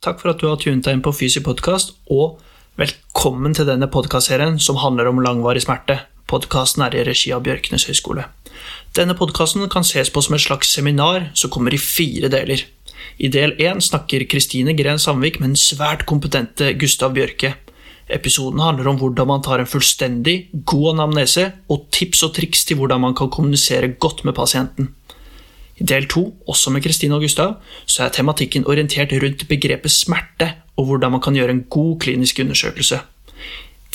Takk for at du har tunet deg inn på Fysi podkast, og velkommen til denne podkastserien som handler om langvarig smerte. Podkasten er i regi av Bjørknes høgskole. Denne podkasten kan ses på som et slags seminar som kommer i fire deler. I del én snakker Kristine Gren Sandvik med den svært kompetente Gustav Bjørke. Episoden handler om hvordan man tar en fullstendig, god anamnese, og tips og triks til hvordan man kan kommunisere godt med pasienten. I del to, også med Kristine og Gustav, så er tematikken orientert rundt begrepet smerte og hvordan man kan gjøre en god klinisk undersøkelse.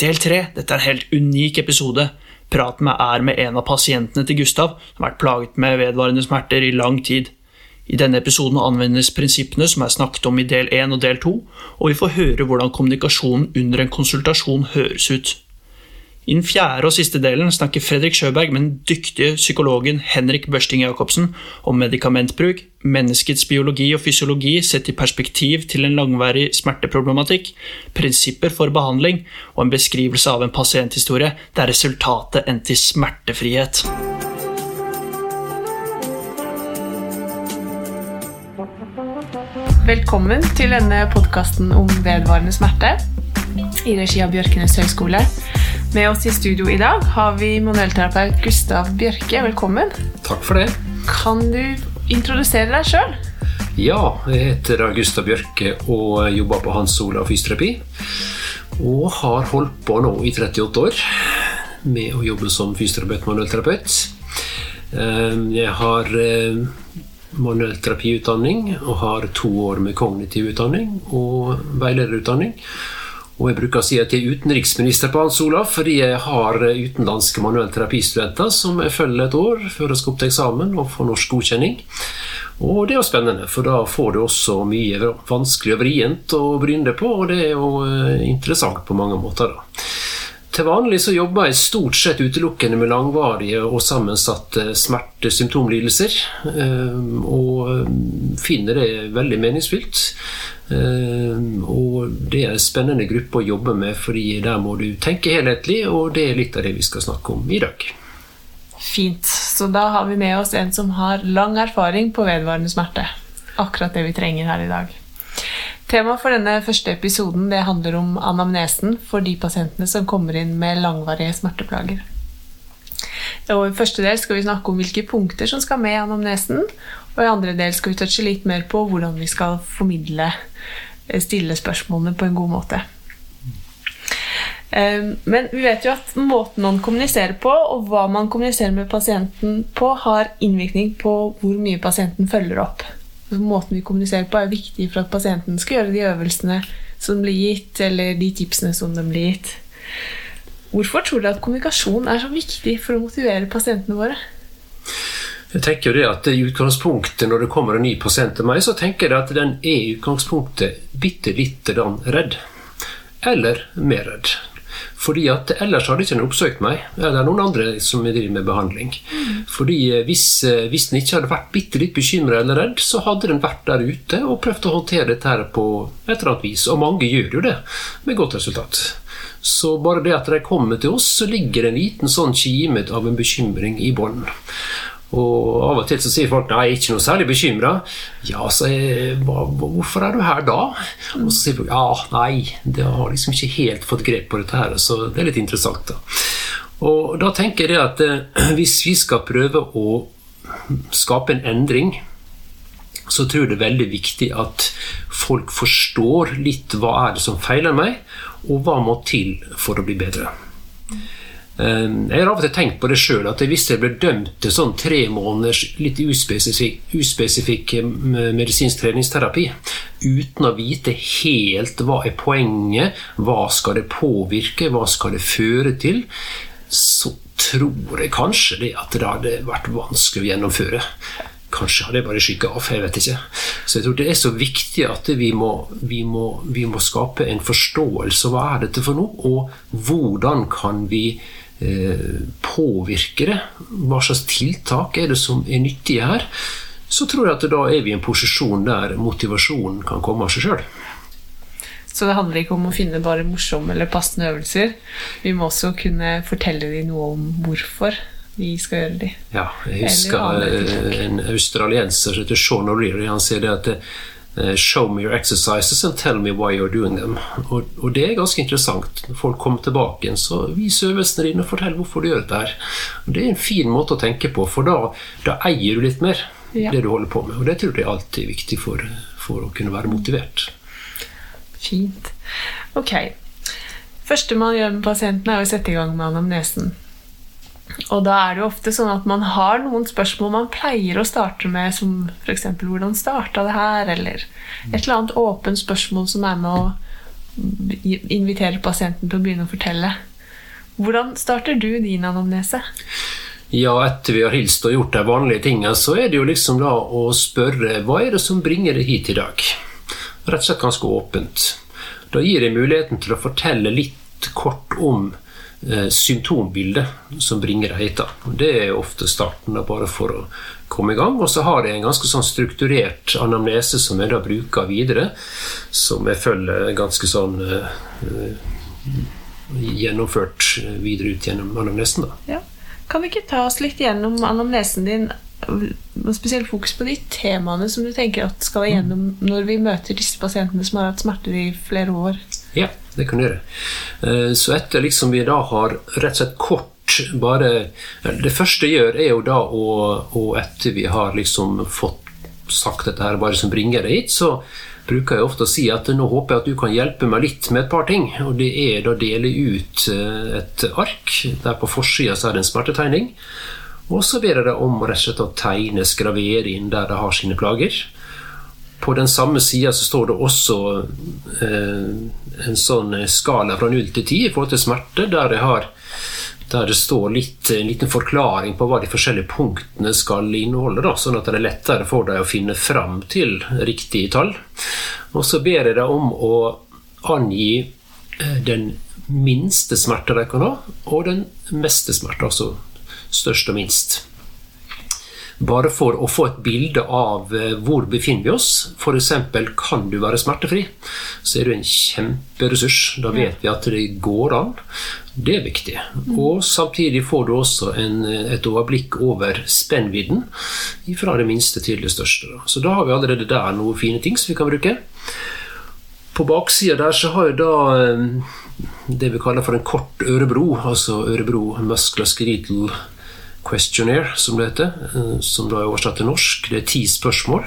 Del tre, dette er en helt unik episode. Praten med er med en av pasientene til Gustav, som har vært plaget med vedvarende smerter i lang tid. I denne episoden anvendes prinsippene som er snakket om i del 1 og del 2, og vi får høre hvordan kommunikasjonen under en konsultasjon høres ut. I den fjerde og siste delen snakker Fredrik Sjøberg med den dyktige psykologen Henrik Børsting Jacobsen om medikamentbruk, menneskets biologi og fysiologi sett i perspektiv til en langvarig smerteproblematikk, prinsipper for behandling og en beskrivelse av en pasienthistorie der resultatet endte i smertefrihet. Velkommen til denne podkasten om vedvarende smerte i regi av Bjørkenes høgskole. Med oss i studio i dag har vi manuellterapeut Gustav Bjørke. Velkommen. Takk for det. Kan du introdusere deg sjøl? Ja, jeg heter Gustav Bjørke og jobber på Hans Olav fysioterapi. Og har holdt på nå i 38 år med å jobbe som fysioterapeut manuellterapeut. Ehm, jeg har eh, manuellterapiutdanning og har to år med kognitiv utdanning og veilederutdanning. Og jeg bruker å si at jeg er utenriksminister på Hans Olav fordi jeg har utenlandske manuellterapistudenter som jeg følger et år før jeg skal opp til eksamen og få norsk godkjenning. Og det er jo spennende, for da får du også mye vanskelig og vrient å bryne deg på, og det er jo eh, interessant på mange måter. da. Til vanlig så jobber jeg stort sett utelukkende med langvarige og sammensatte smerte-symptomlidelser, eh, og eh, finner det veldig meningsfylt. Eh, og det er en spennende gruppe å jobbe med, fordi der må du tenke helhetlig, og det er litt av det vi skal snakke om i dag. Fint. Så da har vi med oss en som har lang erfaring på vedvarende smerte. Akkurat det vi trenger her i dag. Temaet for denne første episoden det handler om anamnesen for de pasientene som kommer inn med langvarige smerteplager. Og I første del skal vi snakke om hvilke punkter som skal med i anamnesen. Og i andre del skal vi touche litt mer på hvordan vi skal formidle, eh, stille spørsmålene på en god måte. Ehm, men vi vet jo at måten man kommuniserer på, og hva man kommuniserer med pasienten på, har innvirkning på hvor mye pasienten følger opp måten vi kommuniserer på, er viktig for at pasienten skal gjøre de øvelsene som blir gitt, eller de tipsene som de blir gitt. Hvorfor tror du at kommunikasjon er så viktig for å motivere pasientene våre? Jeg tenker jo det at i utgangspunktet Når det kommer en ny pasient til meg, så tenker jeg at den er i utgangspunktet bitte lite redd. Eller mer redd. Fordi at Ellers hadde ikke den oppsøkt meg, eller noen andre som driver med behandling. Fordi eh, Hvis, eh, hvis den ikke hadde vært bitte litt bekymra eller redd, så hadde den vært der ute og prøvd å håndtere dette her på et eller annet vis. Og mange gjør jo det, med godt resultat. Så bare det at de kommer til oss, så ligger det en liten sånn kime av en bekymring i bånn. Og av og til så sier folk nei, jeg er ikke noe særlig bekymra. Ja, så jeg, hvorfor er du her da? Og så sier folk ja, nei, det har liksom ikke helt fått grep på dette her. Så det er litt interessant, da. Og da tenker jeg at eh, hvis vi skal prøve å skape en endring, så tror jeg det er veldig viktig at folk forstår litt hva er det som feiler meg, og hva må til for å bli bedre. Eh, jeg har av og til tenkt på det sjøl, at hvis jeg ble dømt til sånn tre måneders litt uspesifikk, uspesifikk eh, medisinsk treningsterapi uten å vite helt hva er poenget, hva skal det påvirke, hva skal det føre til, så tror jeg kanskje det at det hadde vært vanskelig å gjennomføre. Kanskje hadde jeg bare skygga av. jeg vet ikke. Så jeg tror det er så viktig at vi må, vi må, vi må skape en forståelse. Hva er dette for noe, og hvordan kan vi påvirke det, hva slags tiltak er det som er nyttige her, så tror jeg at da er vi i en posisjon der motivasjonen kan komme av seg sjøl. Så det handler ikke om å finne bare morsomme eller passende øvelser. Vi må også kunne fortelle dem noe om hvorfor vi skal gjøre dem. Ja, jeg husker en australienser som heter Sean O'Reilly. Han sier det at eh, Show me your exercises and tell me why you're doing them. Og, og det er ganske interessant. Når folk kommer tilbake igjen, så vis øvelsene dine og fortell hvorfor du gjør dette her. Og det er en fin måte å tenke på, for da, da eier du litt mer Ja. det du holder på med. Og det tror jeg alltid er viktig for, for å kunne være motivert. Fint. Ok. første man gjør med pasienten, er å sette i gang med anamnesen. Og da er det jo ofte sånn at man har noen spørsmål man pleier å starte med, som f.eks.: Hvordan starta det her? Eller et eller annet åpent spørsmål som er med å invitere pasienten til å begynne å fortelle. Hvordan starter du din anamnese? Ja, etter vi har hilst og gjort de vanlige tingene, så er det jo liksom da å spørre hva er det som bringer deg hit i dag? Rett og slett ganske åpent. Da gir jeg muligheten til å fortelle litt kort om symptombildet som bringer da. Det er ofte starten, bare for å komme i gang. Og så har jeg en ganske sånn strukturert anamnese som jeg da bruker videre, som jeg følger ganske sånn eh, gjennomført videre ut gjennom anamnesen. da. Ja. Kan vi ikke ta oss litt gjennom anamnesen din, med spesielt fokus på de temaene som du tenker at skal igjennom når vi møter disse pasientene som har hatt smerter i flere år? Ja, det kan du gjøre. Eh, Så etter liksom vi da har rett og slett kort bare Det første jeg gjør, er jo da å, og etter vi har liksom fått sagt dette her, bare som bringer det hit, så bruker jeg ofte å si at nå håper jeg at du kan hjelpe meg litt med et par ting. Og det er da å dele ut eh, et ark. Der på forsida så er det en smertetegning. Og så ber jeg deg om rett og slett å tegne, skravere inn der det har sine plager. På den samme sida står det også eh, en sånn skala fra 0 til 10 i forhold til smerte, der, har, der det står litt, en liten forklaring på hva de forskjellige punktene skal inneholde, da, sånn at det er lettere for deg å finne fram til riktige tall. Og så ber jeg deg om å angi eh, den minste smerte de kan ha, og den meste smerte, altså størst og minst. Bare for å få et bilde av eh, hvor befinner vi oss. F.eks. kan du være smertefri, så er du en kjemperessurs. Da vet vi at det går an. Det er viktig. Og samtidig får du også en, et overblikk over spennvidden fra det minste til det største. Så da har vi allerede der noen fine ting som vi kan bruke. På baksida der så har jeg da eh, det vi kaller for en kort ørebro, altså ørebro musculoskeletal questionnaire, som det heter, eh, som da er oversatt til norsk. Det er ti spørsmål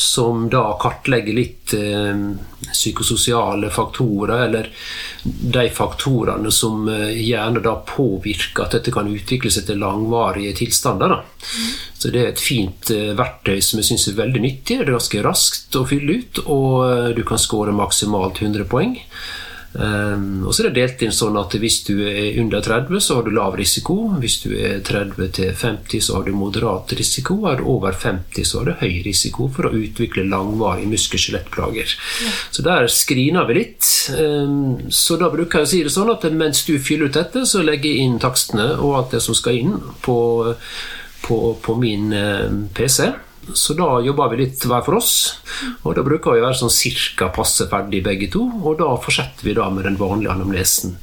som da kartlegger litt eh, psykososiale faktorer, eller de faktorene som eh, gjerne da påvirker at dette kan utvikle seg til langvarige tilstander. Da. Så det er et fint verktøy som jeg syns er veldig nyttig. Det er ganske raskt å fylle ut, og du kan score maksimalt 100 poeng. Um, og så er det delt inn sånn at hvis du er under 30, så har du lav risiko. Hvis du er 30 til 50, så har du moderat risiko. Er du over 50, så har du høy risiko for å utvikle langvarige muskel-skjelettplager. Så der screener vi litt. Um, så da bruker jeg å si det sånn at mens du fyller ut dette, så legger jeg inn takstene og alt det som skal inn på, på, på min eh, PC. Så da jobber vi litt hver for oss. Og da bruker vi å være sånn cirka passe ferdig begge to. Og da fortsetter vi da med den vanlige anamnesen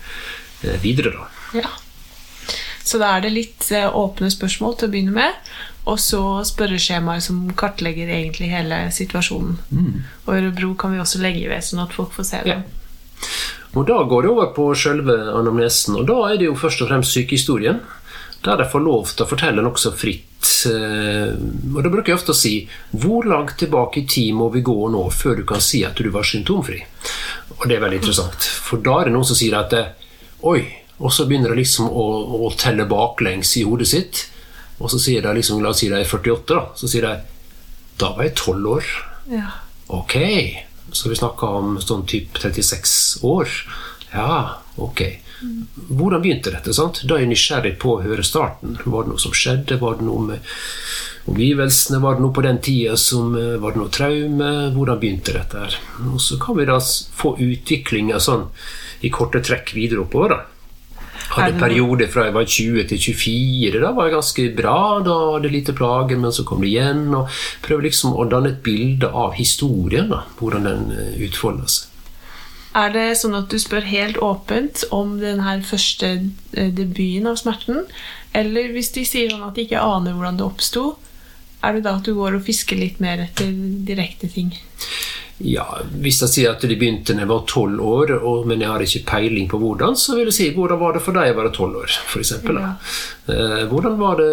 eh, videre, da. Ja. Så da er det litt eh, åpne spørsmål til å begynne med, og så spørreskjemaer som kartlegger egentlig hele situasjonen. Og Ørebro kan vi også legge ved, sånn at folk får se det. Ja. Og da går det over på selve anamnesen, og da er det jo først og fremst sykehistorien. Der de får lov til å fortelle nokså fritt. Eh, Og da bruker jeg ofte å si hvor langt tilbake i tid må vi gå nå før du kan si at du var symptomfri? Og det er veldig interessant, for da er det noen som sier at eh, oi, og så begynner det liksom å, å telle baklengs i hodet sitt. Og så sier de liksom, la oss si de er 48, da. Så sier de da var jeg 12 år. Ja. Ok, så vi snakka om sånn typ 36 år. Ja, ok. Hvordan begynte dette? sant? Da er jeg nysgjerrig på å høre starten. Var det noe som skjedde? Var det noe med omgivelsene? Var det noe på den tida som eh, Var det noe traume? Hvordan begynte dette her? Og så kan vi da få utviklinga sånn i korte trekk videre oppover. da. Hadde perioder fra jeg var 20 til 24. Da var jeg ganske bra. Da hadde jeg lite plager, men så kom det igjen. og Prøver liksom å danne et bilde av historien. da, Hvordan den eh, utfolder seg. Er det sånn at du spør helt åpent om den her første eh, debuten av smerten? Eller hvis de sier sånn at de ikke aner hvordan det oppsto, er det da at du går og fisker litt mer etter direkte ting? Ja, Hvis jeg sier at de begynte da jeg var tolv år, og, men jeg har ikke peiling på hvordan, så vil jeg si hvordan var det for deg å være tolv år, f.eks. Ja. Eh, hvordan var det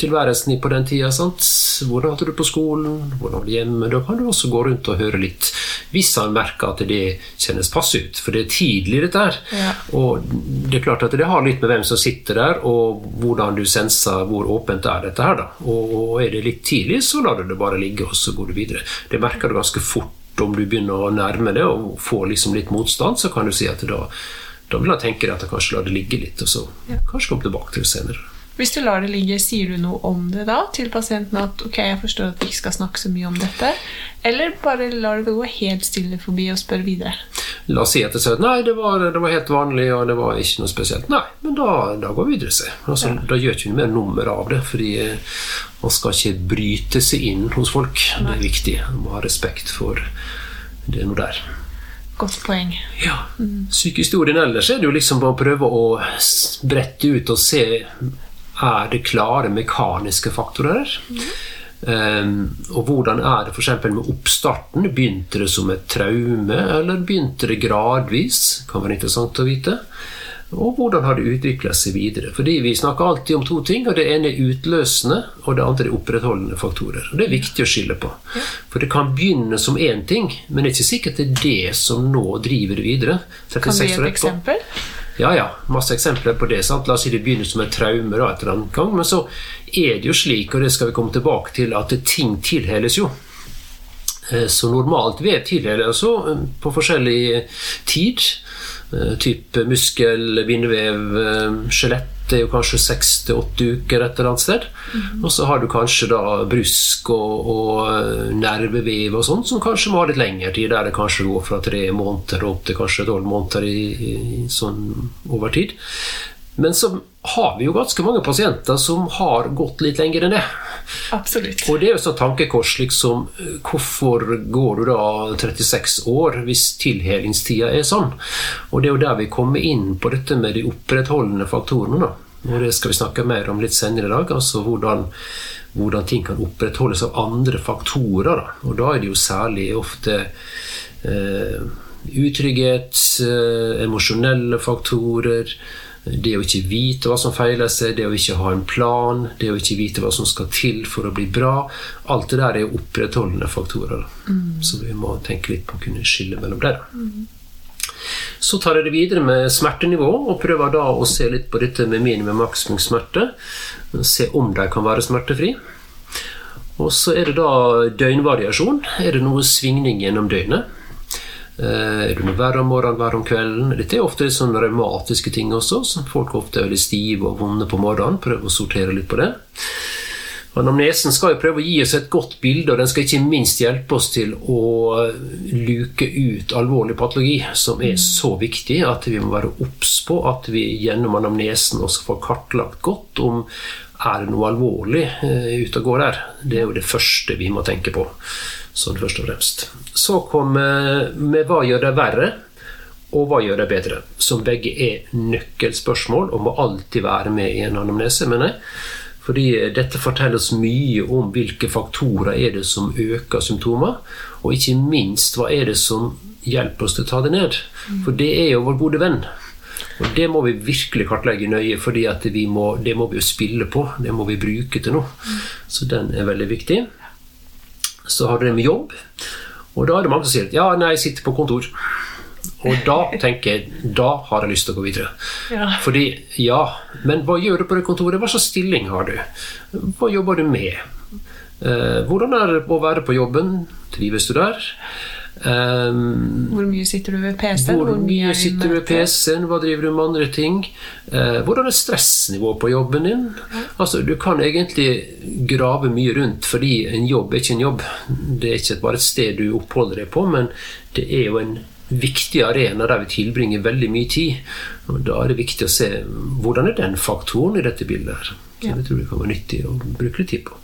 tilværelsen på den tida? Sant? Hvordan hadde du på skolen? Hvordan var det hjemme? Da kan du også gå rundt og høre litt, hvis han merker at det kjennes pass ut. For det er tidlig, dette her. Ja. Og det er klart at det har litt med hvem som sitter der, og hvordan du senser hvor åpent er dette her. da. Og, og er det litt tidlig, så lar du det bare ligge, og så går du videre. Det merker du ganske fort om du begynner å nærme det og får liksom litt motstand, så kan du si at da, da vil han tenke at han kanskje lar det ligge litt, og så Ja. kanskje komme tilbake til det senere. Hvis du lar det ligge, sier du noe om det da til pasienten? At ok, jeg forstår at vi ikke skal snakke så mye om dette. Eller bare lar det gå helt stille forbi og spørre videre? La oss si at det sier at nei, det var, det var helt vanlig, og det var ikke noe spesielt. Nei, men da, da går vi videre. Se. Altså, Ja. Da gjør ikke vi mer nummer av det, fordi eh, man skal ikke bryte seg inn hos folk. Det er viktig. Man må ha respekt for det noe der. Godt poeng. Ja. Sykehistorien ellers er det jo liksom bare å prøve å brette ut og se er det klare mekaniske faktorer. Um, og hvordan er det f.eks. med oppstarten? Begynte det som et traume, eller begynte det gradvis? Kan være interessant å vite. Og hvordan har det utvikla seg videre? Fordi Vi snakker alltid om to ting, og det ene er utløsende, og det andre er opprettholdende faktorer. Og Det er viktig å skille på. For det kan begynne som én ting, men det er ikke sikkert det er det som nå driver det videre. Kan du 36 gi et eksempel? Ja, ja, masse eksempler på det. sant? La oss si det begynner som et traume, da, et eller annet gang, men så er det jo slik, og det skal vi komme tilbake til, at ting tilheles jo. Eh, Så normalt vev tilheles altså eh, på forskjellig tid. Eh, Type muskel, bindevev, eh, skjelett er jo kanskje seks til åtte uker et eller annet sted. Og så har du kanskje da brusk og, og eh, nervevev og sånn som kanskje må ha litt lengre tid, der det kanskje går fra tre måneder opp til kanskje tolv måneder i, i sånn over tid. Men så har vi jo ganske mange pasienter som har gått litt lenger enn det. Absolutt. Og det er jo sånn tankekors, liksom. Hvorfor går du da 36 år hvis tilhelingstida er sånn? Og det er jo der vi kommer inn på dette med de opprettholdende faktorene. da. Og det skal vi snakke mer om litt senere i dag. Altså hvordan, hvordan ting kan opprettholdes av andre faktorer. Da. Og da er det jo særlig ofte eh, utrygghet, eh, emosjonelle faktorer. Det å ikke vite hva som feiler seg, det å ikke ha en plan, det å ikke vite hva som skal til for å bli bra. Alt det der er opprettholdende faktorer. Mm. Så vi må tenke litt på å kunne skille mellom det. Mm. Så tar jeg det videre med smertenivå, og prøver da å se litt på dette med minimum maksimum smerte. Se om de kan være smertefri. Og så er det da døgnvariasjon. Er det noe svingning gjennom døgnet? Eh, Er du verre om morgenen, verre om kvelden? Dette er ofte sånne revmatiske ting også, som folk ofte er veldig stive og vonde på morgenen. Prøve å sortere litt på det. Anamnesen skal jo prøve å gi oss et godt bilde, og den skal ikke minst hjelpe oss til å luke ut alvorlig patologi, som er så viktig at vi må være obs på at vi gjennom anamnesen også får kartlagt godt om er det noe alvorlig eh, ute og går der. Det er jo det første vi må tenke på. Sånn først og fremst. Så kommer vi hva gjør det verre, og hva gjør det bedre? Som begge er nøkkelspørsmål og må alltid være med i en anamnese, mener jeg. Fordi dette forteller oss mye om hvilke faktorer er det som øker symptomer, og ikke minst hva er det som hjelper oss til å ta det ned. For det er jo vår gode venn. Og det må vi virkelig kartlegge nøye, for det må vi jo spille på. Det må vi bruke til noe. Så den er veldig viktig. Så har du det med jobb. Og da er det mange som sier ja, nei, jeg sitter på kontor. Og da tenker jeg da har jeg lyst til å gå videre. Ja. Fordi, ja, men hva gjør du på det kontoret? Hva slags stilling har du? Hva jobber du med? Eh, hvordan er det å være på jobben? Trives du der? Um, Hvor mye sitter du ved PC-en? hvor mye er sitter du ved? PC-en? Hva driver du med andre ting? Eh, hvordan er stressnivået på jobben din? Altså, Du kan egentlig grave mye rundt, fordi en jobb er ikke en jobb. Det er ikke bare et sted du oppholder deg på, men det er jo en viktig arena der vi tilbringer veldig mye tid. Og Da er det viktig å se hvordan er den faktoren i dette bildet. her. Så Ja. Det tror jeg kan være nyttig å bruke litt tid på.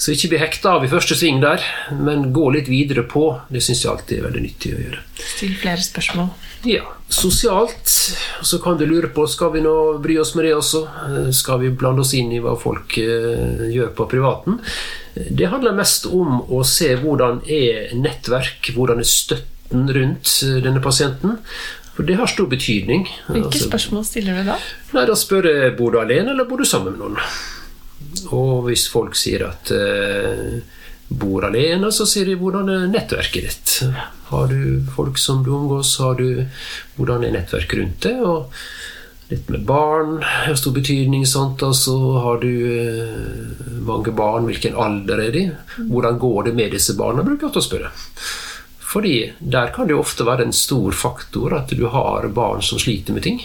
Så ikke bli hekta av i første sving der, men gå litt videre på. Det syns jeg alltid er veldig nyttig å gjøre. Still flere spørsmål. Ja, Sosialt så kan du lure på skal vi nå bry oss med det også. Skal vi blande oss inn i hva folk eh, gjør på privaten? Det handler mest om å se hvordan er nettverk, hvordan er støtten rundt eh, denne pasienten. For det har stor betydning. Hvilke Altså, spørsmål stiller du da? Nei, Da spør jeg bor du alene eller bor du sammen med noen. Og hvis folk sier at eh, bor alene, så sier de hvordan er nettverket ditt. Har du folk som du omgås, har du hvordan er nettverket rundt det? Og litt med barn har stor betydning. Sant? Altså, har du eh, mange barn, hvilken alder er de? Hvordan går det med disse barna? bruker jeg å spørre. Fordi der kan det ofte være en stor faktor at du har barn som sliter med ting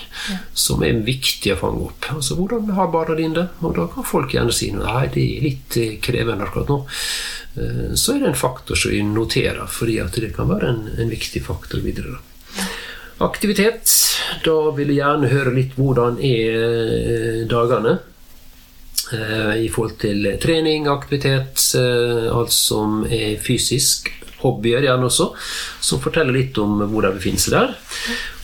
som er viktig å fange opp. Altså, Hvordan har barna dine det? Og da kan folk gjerne si nei, det er litt eh, krevende akkurat nå. Eh, Så er det en faktor som vi noterer, fordi det kan være en, en viktig faktor videre. Aktivitet. Da vil jeg gjerne høre litt hvordan er eh, dagene. I forhold til trening, aktivitet, alt som er fysisk. Hobbyer gjerne også, som forteller litt om hvor de befinner seg der.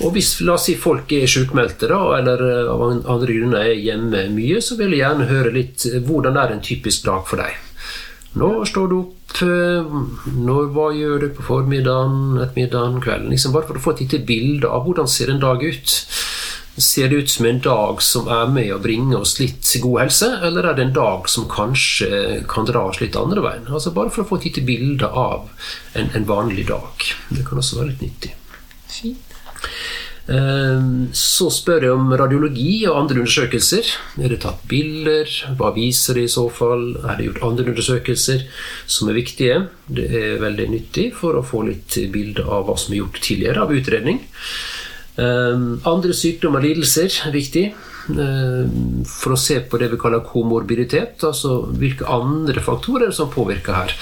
Og hvis la oss si folk er sjukmeldte, da, eller eh, av andre grunner er hjemme mye, så vil jeg gjerne høre litt eh, hvordan er en typisk dag for deg. Når står du opp? eh, Når, hva gjør du på formiddagen, ettermiddagen, kvelden? Liksom bare for å få et lite bilde av hvordan ser en dag ut. Ser det ut som en dag som er med å bringe oss litt god helse, eller er det en dag som kanskje kan dra oss litt andre veien? Altså Bare for å få et lite bilde av en, en vanlig dag. Det kan også være litt nyttig. Fint. Ehm, Så spør jeg om radiologi og andre undersøkelser. Er det tatt bilder? Hva viser det i så fall? Er det gjort andre undersøkelser som er viktige? Det er veldig nyttig for å få litt bilde av hva som er gjort tidligere av utredning. Ehm, Andre sykdommer og lidelser er viktig. ehm, For å se på det vi kaller komorbiditet, altså hvilke andre faktorer som påvirker her.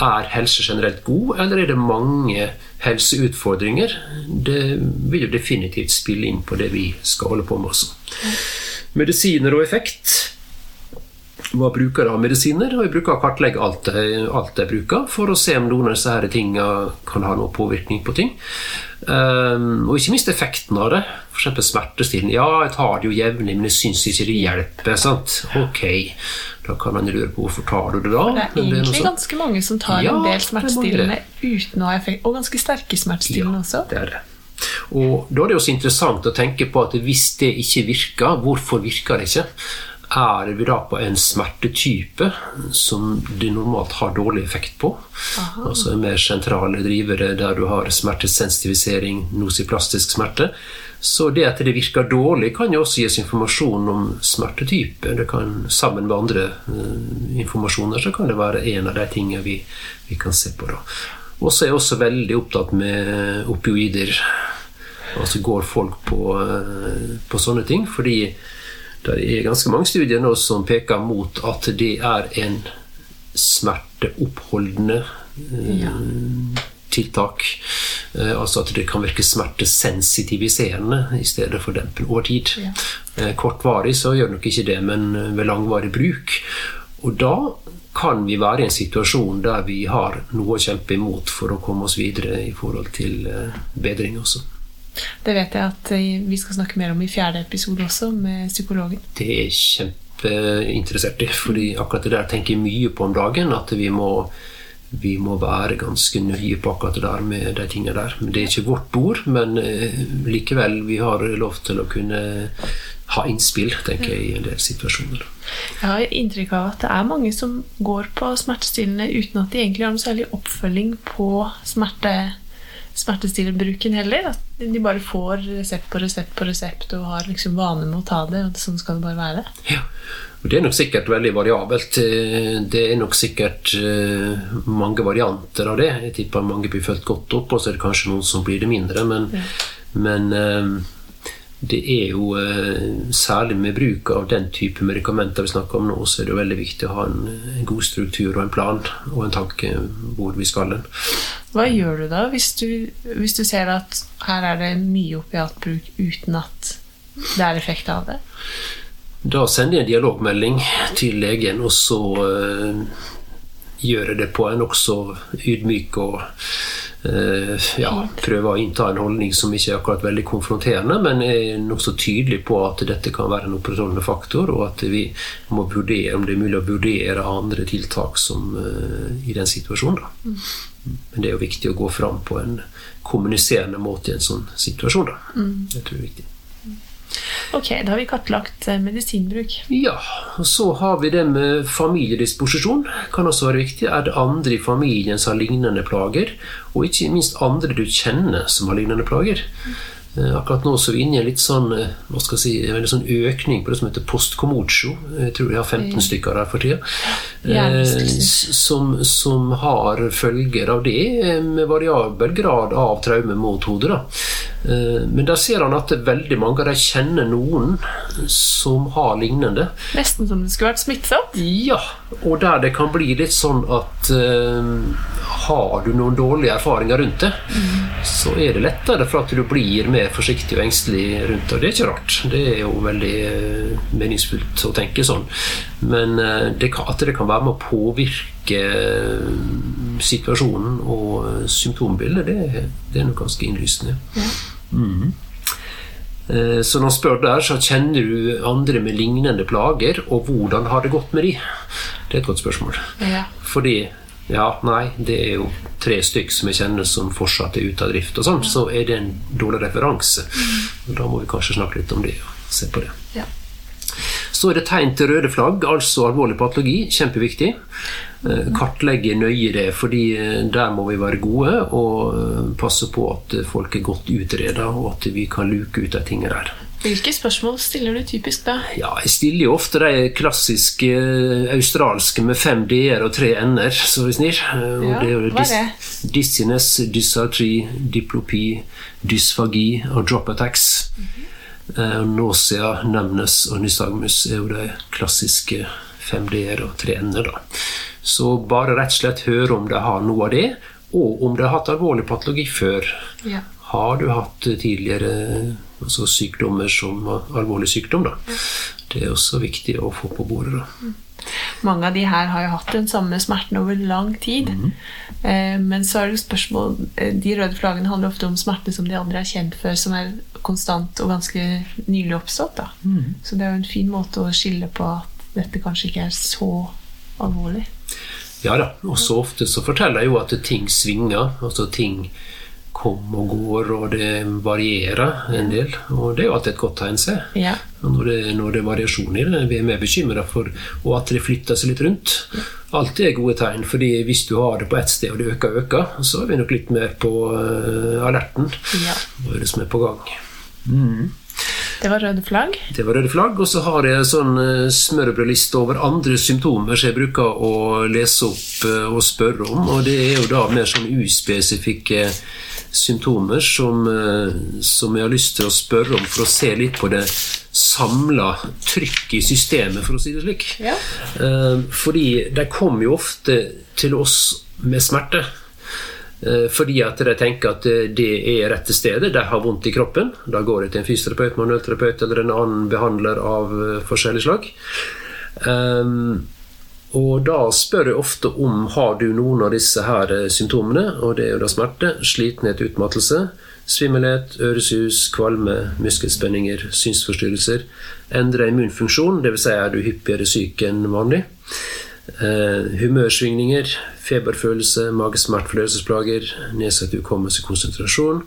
Er helse generelt god, eller er det mange helseutfordringer? Det vil jo definitivt spille inn på det vi skal holde på med også. Medisiner og effekt. Hva bruker av medisiner? Og jeg bruker å kartlegge alt jeg bruker, for å se om noen av disse tingene kan ha noen påvirkning på ting. Ehm, og ikke minst effekten av det. F.eks. smertestillende. Ja, jeg tar det jo jevnlig, men jeg syns ikke det hjelper. sant? Ok, da kan man lure på hvorfor tar du det da? Det er egentlig det egentlig ganske mange som tar Ja, en del er smertestillende uten å ha effekt, og ganske sterke smertestillende også. Det er det. Og da er det også interessant å tenke på at hvis det ikke virker, hvorfor virker det ikke? Er vi da på en smertetype som de normalt har dårlig effekt på? Altså en mer sentrale drivere der du har smertesensitivisering, nosiplastisk smerte. Så det at det virker dårlig, kan jo også gis informasjon om smertetype. Det kan, sammen med andre uh, informasjoner så kan det være en av de tingene vi, vi kan se på. da. Og så er jeg også veldig opptatt med opioider. Altså går folk på, uh, på sånne ting. Fordi det er ganske mange studier nå som peker mot at det er en smerteoppholdende eh, Ja. tiltak. Eh, Altså at det kan virke smertesensitiviserende i stedet for dempende over tid. Ja. Eh, Kortvarig så gjør det nok ikke det, men ved langvarig bruk. Og da kan vi være i en situasjon der vi har noe å kjempe imot for å komme oss videre i forhold til bedring også. Det vet jeg at eh, vi skal snakke mer om i fjerde episode også, med psykologen. Det er kjempeinteressert i, fordi akkurat det der tenker jeg mye på om dagen. At vi må, vi må være ganske nøye på akkurat det der med de tingene der. Det er ikke vårt bord, men eh, likevel, vi har lov til å kunne ha innspill, tenker jeg, i en del situasjoner. Jeg har inntrykk av at det er mange som går på smertestillende uten at de egentlig har noe særlig oppfølging på smerte, smertestillebruken heller. At de bare får resept på resept på resept og har liksom vane med å ta det, og sånn skal det bare være. Ja, og Det er nok sikkert veldig variabelt. Eh, Det er nok sikkert eh, mange varianter av det. Jeg tipper mange blir fulgt godt opp, og så er det kanskje noen som blir det mindre. Men, men eh, det er jo eh, særlig med bruk av den type medikamenter vi snakker om nå, så er det jo veldig viktig å ha en, en god struktur og en plan og en tanke hvor vi skal hen. Hva gjør du da hvis du, hvis du ser at her er det mye opiatbruk uten at det er effekt av det? Da sender jeg en dialogmelding til legen, og så eh, gjøre det på en nokså ydmyk og eh, ja, prøve å innta en holdning som ikke er akkurat veldig konfronterende, men er nokså tydelig på at dette kan være en opprettholdende faktor, og at vi må vurdere om det er mulig å vurdere andre tiltak som, eh, i den situasjonen. Da. Men det er jo viktig å gå fram på en kommuniserende måte i en sånn situasjon. Da. Det tror jeg er viktig. Ok, da har vi kartlagt eh, medisinbruk. Ja, og så har vi det med familiedisposisjon. Kan også være viktig. Er det andre i familien som har lignende plager? Og ikke minst andre du kjenner som har lignende plager. Eh, Akkurat nå så er vi inne i en litt sånn, eh, hva skal jeg si, en veldig sånn økning på det som heter postcomocho. Jeg tror vi har 15 stykker her for tida. Ja, Som, som har følger av det, med variabel grad av traume mot hodet. da. Eh, Men da ser han at veldig mange av de kjenner noen som har lignende. Nesten som det skulle vært smittsomt. Ja, og der det kan bli litt sånn at uh, har du noen dårlige erfaringer rundt det, så er det lettere for at du blir mer forsiktig og engstelig rundt det. Og det er ikke rart. Det er jo veldig uh, meningsfullt å tenke sånn. Men uh, det kan, at det kan være med å påvirke situasjonen og symptombildet, det, det er nok ganske innlysende. Eh, Så når han spør der, så kjenner du andre med lignende plager, og hvordan har det gått med de? Det er et godt spørsmål. Ja. Fordi ja, nei, det er jo tre stykk som jeg kjenner som fortsatt er ute av drift, og sånn, så er det en dårlig referanse. Og Da må vi kanskje snakke litt om det og se på det. Ja. Så er det tegn til røde flagg, altså alvorlig patologi. Kjempeviktig. Eh, Kartlegge nøye det, fordi eh, der må vi være gode og eh, passe på at folk er godt utreda, og at vi kan luke ut de tingene der. Hvilke spørsmål stiller du typisk da? Ja, jeg stiller jo ofte de klassiske australske med fem d-er og tre n-er, så vi snir. Ja, det er hva er det? Dizziness, dysartri, diplopi, dysfagi og drop attacks. Eh, Nausea, nevnes og nystagmus er jo de klassiske 5D-er og 3N-er. Så bare rett og slett høre om de har noe av det, og om de har hatt alvorlig patologi før. Ja. Har du hatt tidligere altså sykdommer som alvorlig sykdom? da? Det er også viktig å få på bordet. da. Mange av de her har jo hatt den samme smerten over lang tid. eh, men så er det spørsmål eh, De røde flaggene handler ofte om smerte som de aldri har kjent før, som er konstant og ganske nylig oppstått. Da. Så det er jo en fin måte å skille på at dette kanskje ikke er så alvorlig. Ja da, og så ofte så forteller jeg jo at ting svinger. altså ting kommer og går, og det varierer en del. Og det er jo alltid et godt tegn, se. Ja. Når det, når det er variasjon i det, vi er mer bekymra for og at det flytter seg litt rundt. Alt er gode tegn, fordi hvis du har det på ett sted og det øker og øker, så er vi nok litt mer på eh, alerten. Ja. Hva er det som er på gang? Det var røde flagg. Det var røde flagg, og så har jeg en sånn eh, smørbrødliste over andre symptomer som jeg bruker å lese opp eh, og spørre om. Og det er jo da mer sånn uspesifikke symptomer som, eh, som jeg har lyst til å spørre om for å se litt på det samla trykket i systemet, for å si det slik. Ja. Fordi de kommer jo ofte til oss med smerte. Eh, Fordi at de tenker at eh, det er rette stedet. De har vondt i kroppen. Da går de til en fysioterapeut, manuellterapeut eller en annen behandler av eh, forskjellig slag. Um, og da spør jeg ofte om har du noen av disse her symptomene. Og det er jo da smerte, slitenhet, utmattelse, svimmelhet, øresus, kvalme, muskelspenninger, synsforstyrrelser. Endre immunfunksjon, dvs. Si er du hyppigere syk enn vanlig. Eh, humørsvingninger, feberfølelse, magesmertefordøyelsesplager, nedsatt hukommelse, konsentrasjon,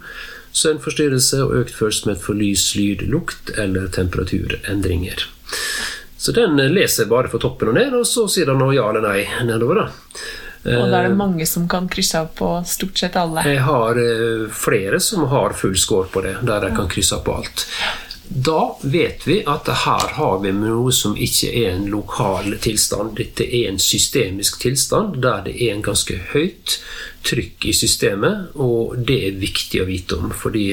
søvnforstyrrelse og økt følsomhet for lys, lyd, lukt eller temperaturendringer. Så den eh, leser jeg bare fra toppen og ned, og så sier han ja eller nei nedover. da. Og da er det mange som kan krysse av på stort sett alle. Jeg har eh, flere som har full score på det, der de kan krysse av på alt. Da vet vi at her har vi noe som ikke er en lokal tilstand. Dette er en systemisk tilstand der det er en ganske høyt trykk i systemet, og det er viktig å vite om, fordi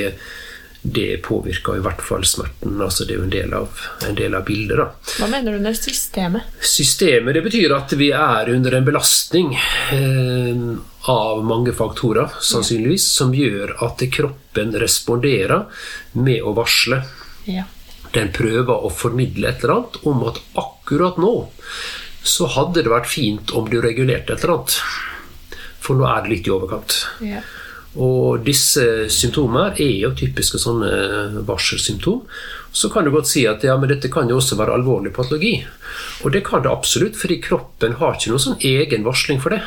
det påvirker i hvert fall smerten. altså Det er jo en del av, en del av bildet. da. Hva mener du med systemet? Systemet det betyr at vi er under en belastning eh, av mange faktorer, sannsynligvis, som gjør at kroppen responderer med å varsle. Ja. Den prøver å formidle et eller annet om at akkurat nå så hadde det vært fint om du regulerte et eller annet. For nå er det litt i overkant. Ja. Og disse symptomer er jo typiske sånne varselsymptom. Så kan du godt si at ja, men dette kan jo også være alvorlig patologi. Og det kan det absolutt, fordi kroppen har ikke noen sånn egen varsling for det.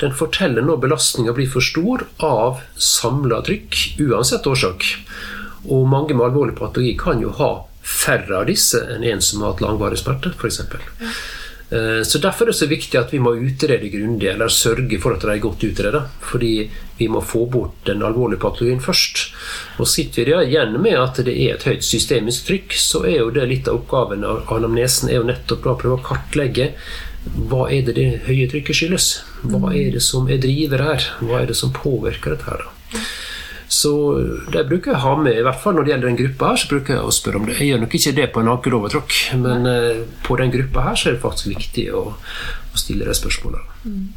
Den forteller når belastninga blir for stor av samla trykk, uansett årsak. Og mange med alvorlig patologi kan jo ha færre av disse enn en som har hatt langvarig smerte, f.eks. Eh, Så Derfor er det så viktig at vi må utrede grundig, eller sørge for at de er godt utreda. Fordi vi må få bort den alvorlige patologien først. Og sitter vi igjen med at det er et høyt systemisk trykk, så er jo det litt av oppgaven av anamnesen er jo nettopp da å prøve å kartlegge hva er det det høye trykket skyldes? Hva er det som er driver her? Hva er det som påvirker dette her? da? Så det bruker jeg ha med, i hvert fall når det gjelder den gruppa her, så bruker jeg å spørre om det. Jeg gjør nok ikke det på en ankerovertråkk, men eh, på den gruppa her så er det faktisk viktig å, å stille de spørsmålene.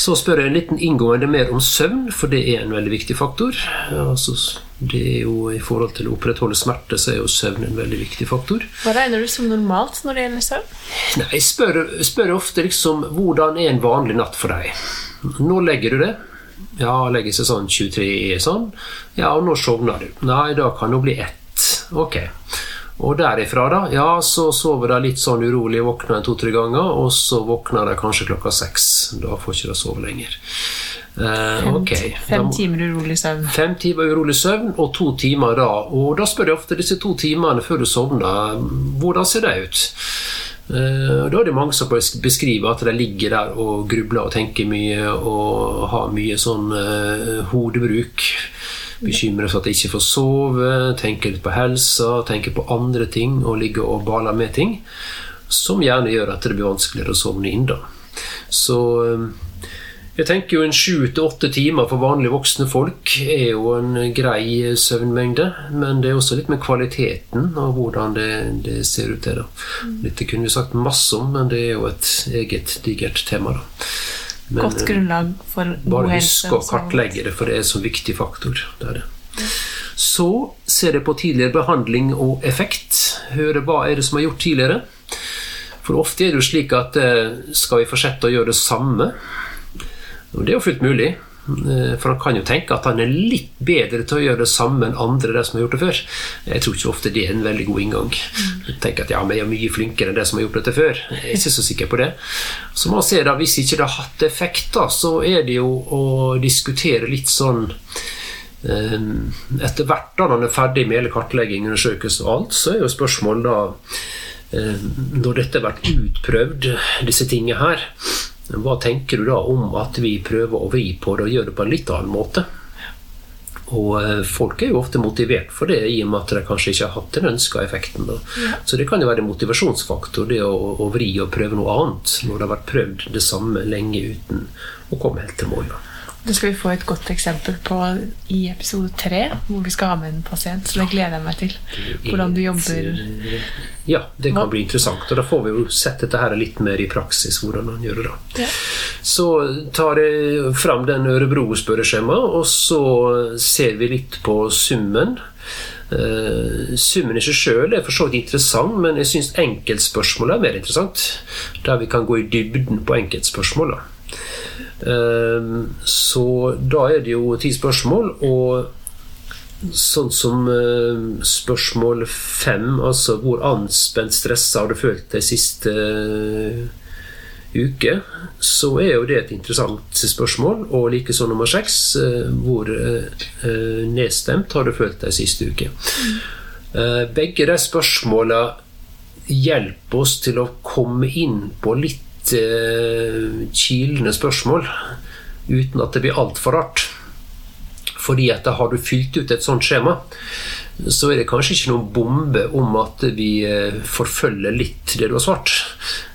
Så spør jeg en liten inngående mer om søvn, for det er en veldig viktig faktor. Altså, det er jo I forhold til å opprettholde smerte, så er jo søvn en veldig viktig faktor. Hva regner du som normalt når det gjelder søvn? Nei, Jeg spør, spør ofte liksom hvordan er en vanlig natt for deg? Nå legger du det? Ja, legger seg sånn 23 sånn. Ja, og nå sovner du? Nei, da kan det bli ett. Ok. Og derifra, da? Ja, så sover de litt sånn urolig, våkner en to-tre ganger, og så våkner de kanskje klokka seks. Da får ikke de sove lenger. Eh, Fem, fem timer urolig søvn. Fem timer urolig søvn og to timer da. Og da spør jeg ofte disse to timene før du sovner, hvordan ser det ut? Eh, Da er det mange som beskriver at de ligger der og grubler og tenker mye og har mye sånn eh, hodebruk. Bekymrer for at de ikke får sove, tenker litt på helsa, tenker på andre ting og ligger og baler med ting. Som gjerne gjør at det blir vanskeligere å sovne inn. da. Så eh, jeg tenker jo en sju til åtte timer for vanlige voksne folk er jo en grei søvnmengde, men det er også litt med kvaliteten og hvordan det, det ser ut. Det, da. Dette kunne vi sagt masse om, men det er jo et eget digert tema. da. Men, Godt grunnlag for god helse. bare husk å sånn. kartlegge det, for det er en så viktig faktor. Det er det. Så ser jeg på tidligere behandling og effekt. Høre hva er det som er gjort tidligere. For ofte er det jo slik at eh, skal vi fortsette å gjøre det samme? Og det er jo fullt mulig. Eh, For han kan jo tenke at han er litt bedre til å gjøre det samme enn andre de som har gjort det før. Jeg tror ikke ofte det er en veldig god inngang. Jeg tenker at ja, men jeg er mye flinkere enn de som har gjort dette før. Jeg er ikke så sikker på det. Så man ser da, hvis ikke det har hatt effekt, da, så er det jo å diskutere litt sånn eh, etter hvert da når man er ferdig med hele kartlegging, undersøkelse og alt, så er jo spørsmålet da eh, Når dette har vært utprøvd, disse tingene her, hva tenker du da om at vi prøver å vri på det og gjøre det på en litt annen måte? Og eh, folk er jo ofte motivert for det, i og med at de kanskje ikke har hatt den ønska effekten. Da. Så det kan jo være en motivasjonsfaktor, det å, å vri og prøve noe annet, når det har vært prøvd det samme lenge uten å komme helt til mål. Det skal vi få et godt eksempel på i episode tre, hvor vi skal ha med en pasient. Så det gleder jeg meg til. Hvordan du jobber Ja, det kan bli interessant. Og da får vi jo sett dette her litt mer i praksis, hvordan man gjør det da. Ja. Så tar jeg fram den Ørebro-spørreskjemaet, og så ser vi litt på summen. Uh, summen i seg sjøl er for så vidt interessant, men jeg syns enkeltspørsmålet er mer interessant. Der vi kan gå i dybden på enkeltspørsmål. Eh, så da er det jo ti spørsmål, og sånn som eh, spørsmål fem, altså hvor anspent, stressa har du følt deg siste eh, uke, så er jo det et interessant spørsmål. Og likeså nummer seks, hvor nedstemt har du følt deg siste uke. Begge de spørsmåla hjelper oss til å komme inn på litt eh, kilende spørsmål uten at det blir altfor rart. Fordi at da har du fylt ut et sånt skjema, så er det kanskje ikke noen bombe om at vi eh, forfølger litt det du har svart.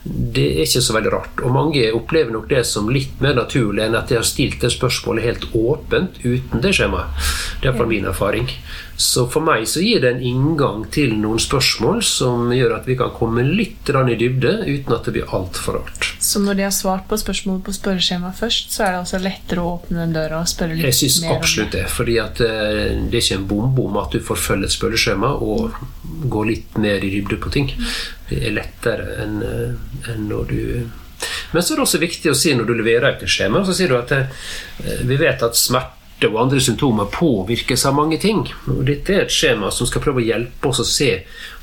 Det er ikke så veldig rart. Og mange opplever nok det som litt mer naturlig enn at de har stilt det spørsmålet helt åpent uten det skjemaet. Det er fra min erfaring. Så for meg så gir det en inngang til noen spørsmål som gjør at vi kan komme litt i dybde uten at det blir altfor rart. Så når de har svart på spørsmålet på spørreskjemaet først, så er det altså lettere å åpne den døra og spørre litt mer? Jeg syns absolutt det. det. fordi at eh, det er ikke en bombe om at du forfølger et spørreskjema og går litt mer i dybde på ting. Det er lettere enn en når du Men så er det også viktig å si når du leverer ut et skjema, så sier du at eh, vi vet at smerte og andre symptomer påvirkes av mange ting. Og dette er et skjema som skal prøve å hjelpe oss å se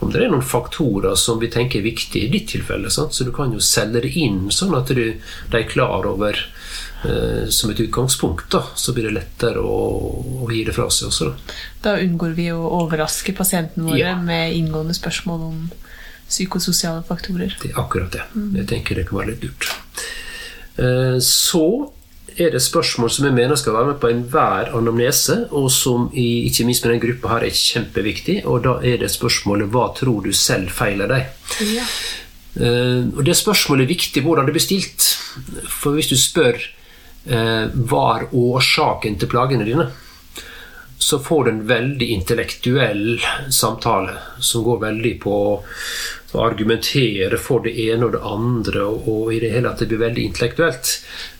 om det er noen faktorer som vi tenker er viktige i ditt tilfelle. Sant? Så du kan jo selge det inn sånn at du, de er klar over eh, som et utgangspunkt. Da. Så blir det lettere å, å gi det fra seg også. Da. Da unngår vi å overraske pasientene våre Ja. med inngående spørsmål om psykososiale faktorer. Det er akkurat det. Jeg tenker det kan være litt lurt. Eh, Så er det spørsmål som jeg mener skal være med på enhver anamnese, og som i, ikke minst med den gruppa her er kjempeviktig. Og da er det spørsmålet hva tror du selv feiler deg? Ja. Eh, og det spørsmålet er viktig hvordan det blir stilt. For hvis du spør eh, hva er årsaken til plagene dine, så får du en veldig intellektuell samtale som går veldig på å argumentere for det ene og det andre, og, og i det hele tatt det blir veldig intellektuelt.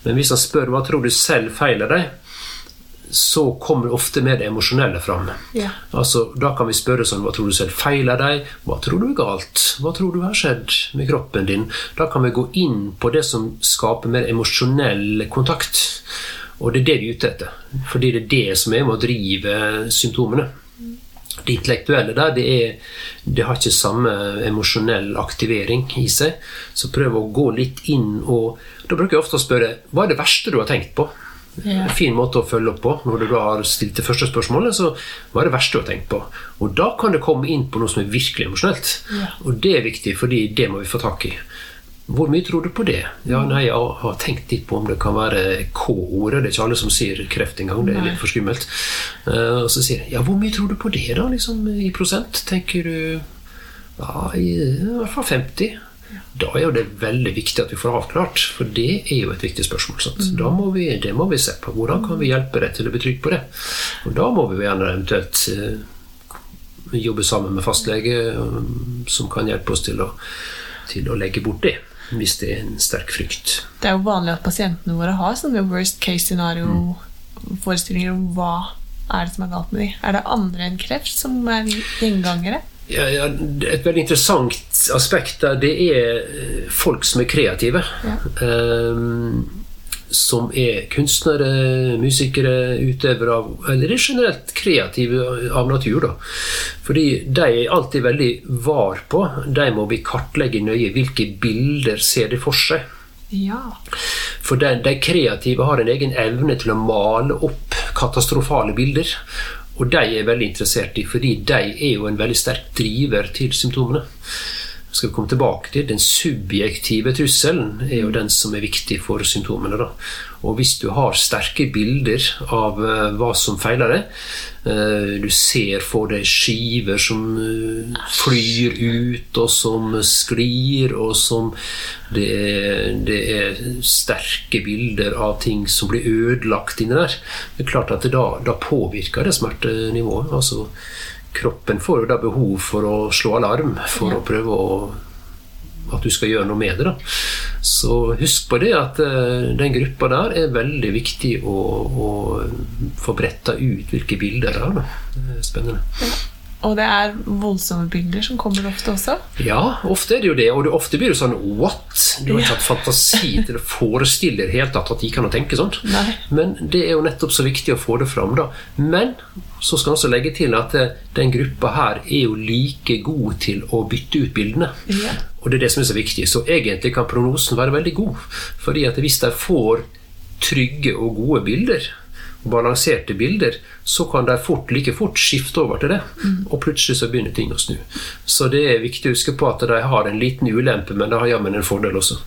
Men hvis han spør hva tror du selv feiler deg, så kommer ofte mer det emosjonelle fram. Ja. Altså, da kan vi spørre sånn Hva tror du selv feiler deg? Hva tror du er galt? Hva tror du har skjedd med kroppen din? Da kan vi gå inn på det som skaper mer emosjonell kontakt. Og det er det vi er ute etter. Fordi det er det som er med å drive symptomene. Det intellektuelle der, det, er, det har ikke samme emosjonell aktivering i seg. Så prøv å gå litt inn og Da bruker jeg ofte å spørre hva er det verste du har tenkt på? Ja. En fin måte å følge opp på når du da har stilt det første spørsmålet. Så hva er det verste du har tenkt på? Og da kan det komme inn på noe som er virkelig emosjonelt. Ja. Og det er viktig, fordi det må vi få tak i. Hvor mye tror du på det? Ja, nei, Jeg har tenkt litt på om det kan være K-ordet. Det er ikke alle som sier kreft engang. Det er litt for skummelt. Uh, og så sier jeg ja, hvor mye tror du på det, da? Liksom I prosent? Tenker du ja, i, i hvert fall 50? Da er jo det veldig viktig at vi får avklart, for det er jo et viktig spørsmål. Sant? Da må vi, det må vi se på. Hvordan kan vi hjelpe deg til å bli trygg på det? Og da må vi jo gjerne eventuelt uh, jobbe sammen med fastlege um, som kan hjelpe oss til å, til å legge bort det, hvis det er en sterk frykt. Det er jo vanlig at pasientene våre har sånne worst case scenario-forestillinger om hva er det som er galt med dem. Er det andre enn kreft som er gjengangere? Ja, ja, et veldig interessant aspekt der, det er eh, folk som er kreative. Ja. Ehm, som er kunstnere, musikere, utøvere av Eller er generelt kreative av natur, da. Fordi de er alltid veldig var på. De må vi kartlegge nøye. Hvilke bilder ser de for seg? Ja. For de, de kreative har en egen evne til å male opp katastrofale bilder. Og de er veldig interessert i, fordi de er jo en veldig sterk driver til symptomene. Skal vi komme tilbake til Den subjektive trusselen er jo den som er viktig for symptomene. Da. Og hvis du har sterke bilder av eh, hva som feiler deg, eh, du ser for deg skiver som eh, flyr ut, og som sklir, og som det er, det er sterke bilder av ting som blir ødelagt inni der. Det er klart at det da, da påvirker det smertenivået. Altså, kroppen får jo da behov for å slå alarm for Ja. å prøve å at du skal gjøre noe med det. da. Så husk på det at uh, den gruppa der er veldig viktig å, å få bretta ut hvilke bilder det er. da. Det er spennende. Og det er voldsomme bilder som kommer ofte også. Ja, ofte er det jo det. Og det, ofte blir det sånn What? Du har ikke hatt fantasi til å forestille deg tatt at de kan tenke sånt. Nei. Men det er jo nettopp så viktig å få det fram, da. Men så skal jeg også legge til at eh, den gruppa her er jo like god til å bytte ut bildene. Ja. Og det er det som er så viktig. Så egentlig kan prognosen være veldig god. Fordi at hvis de får trygge og gode bilder, balanserte bilder, så kan de fort, like fort skifte over til det. Og plutselig så begynner ting å snu. Så det er viktig å huske på at de har en liten ulempe, men de har jammen en fordel også.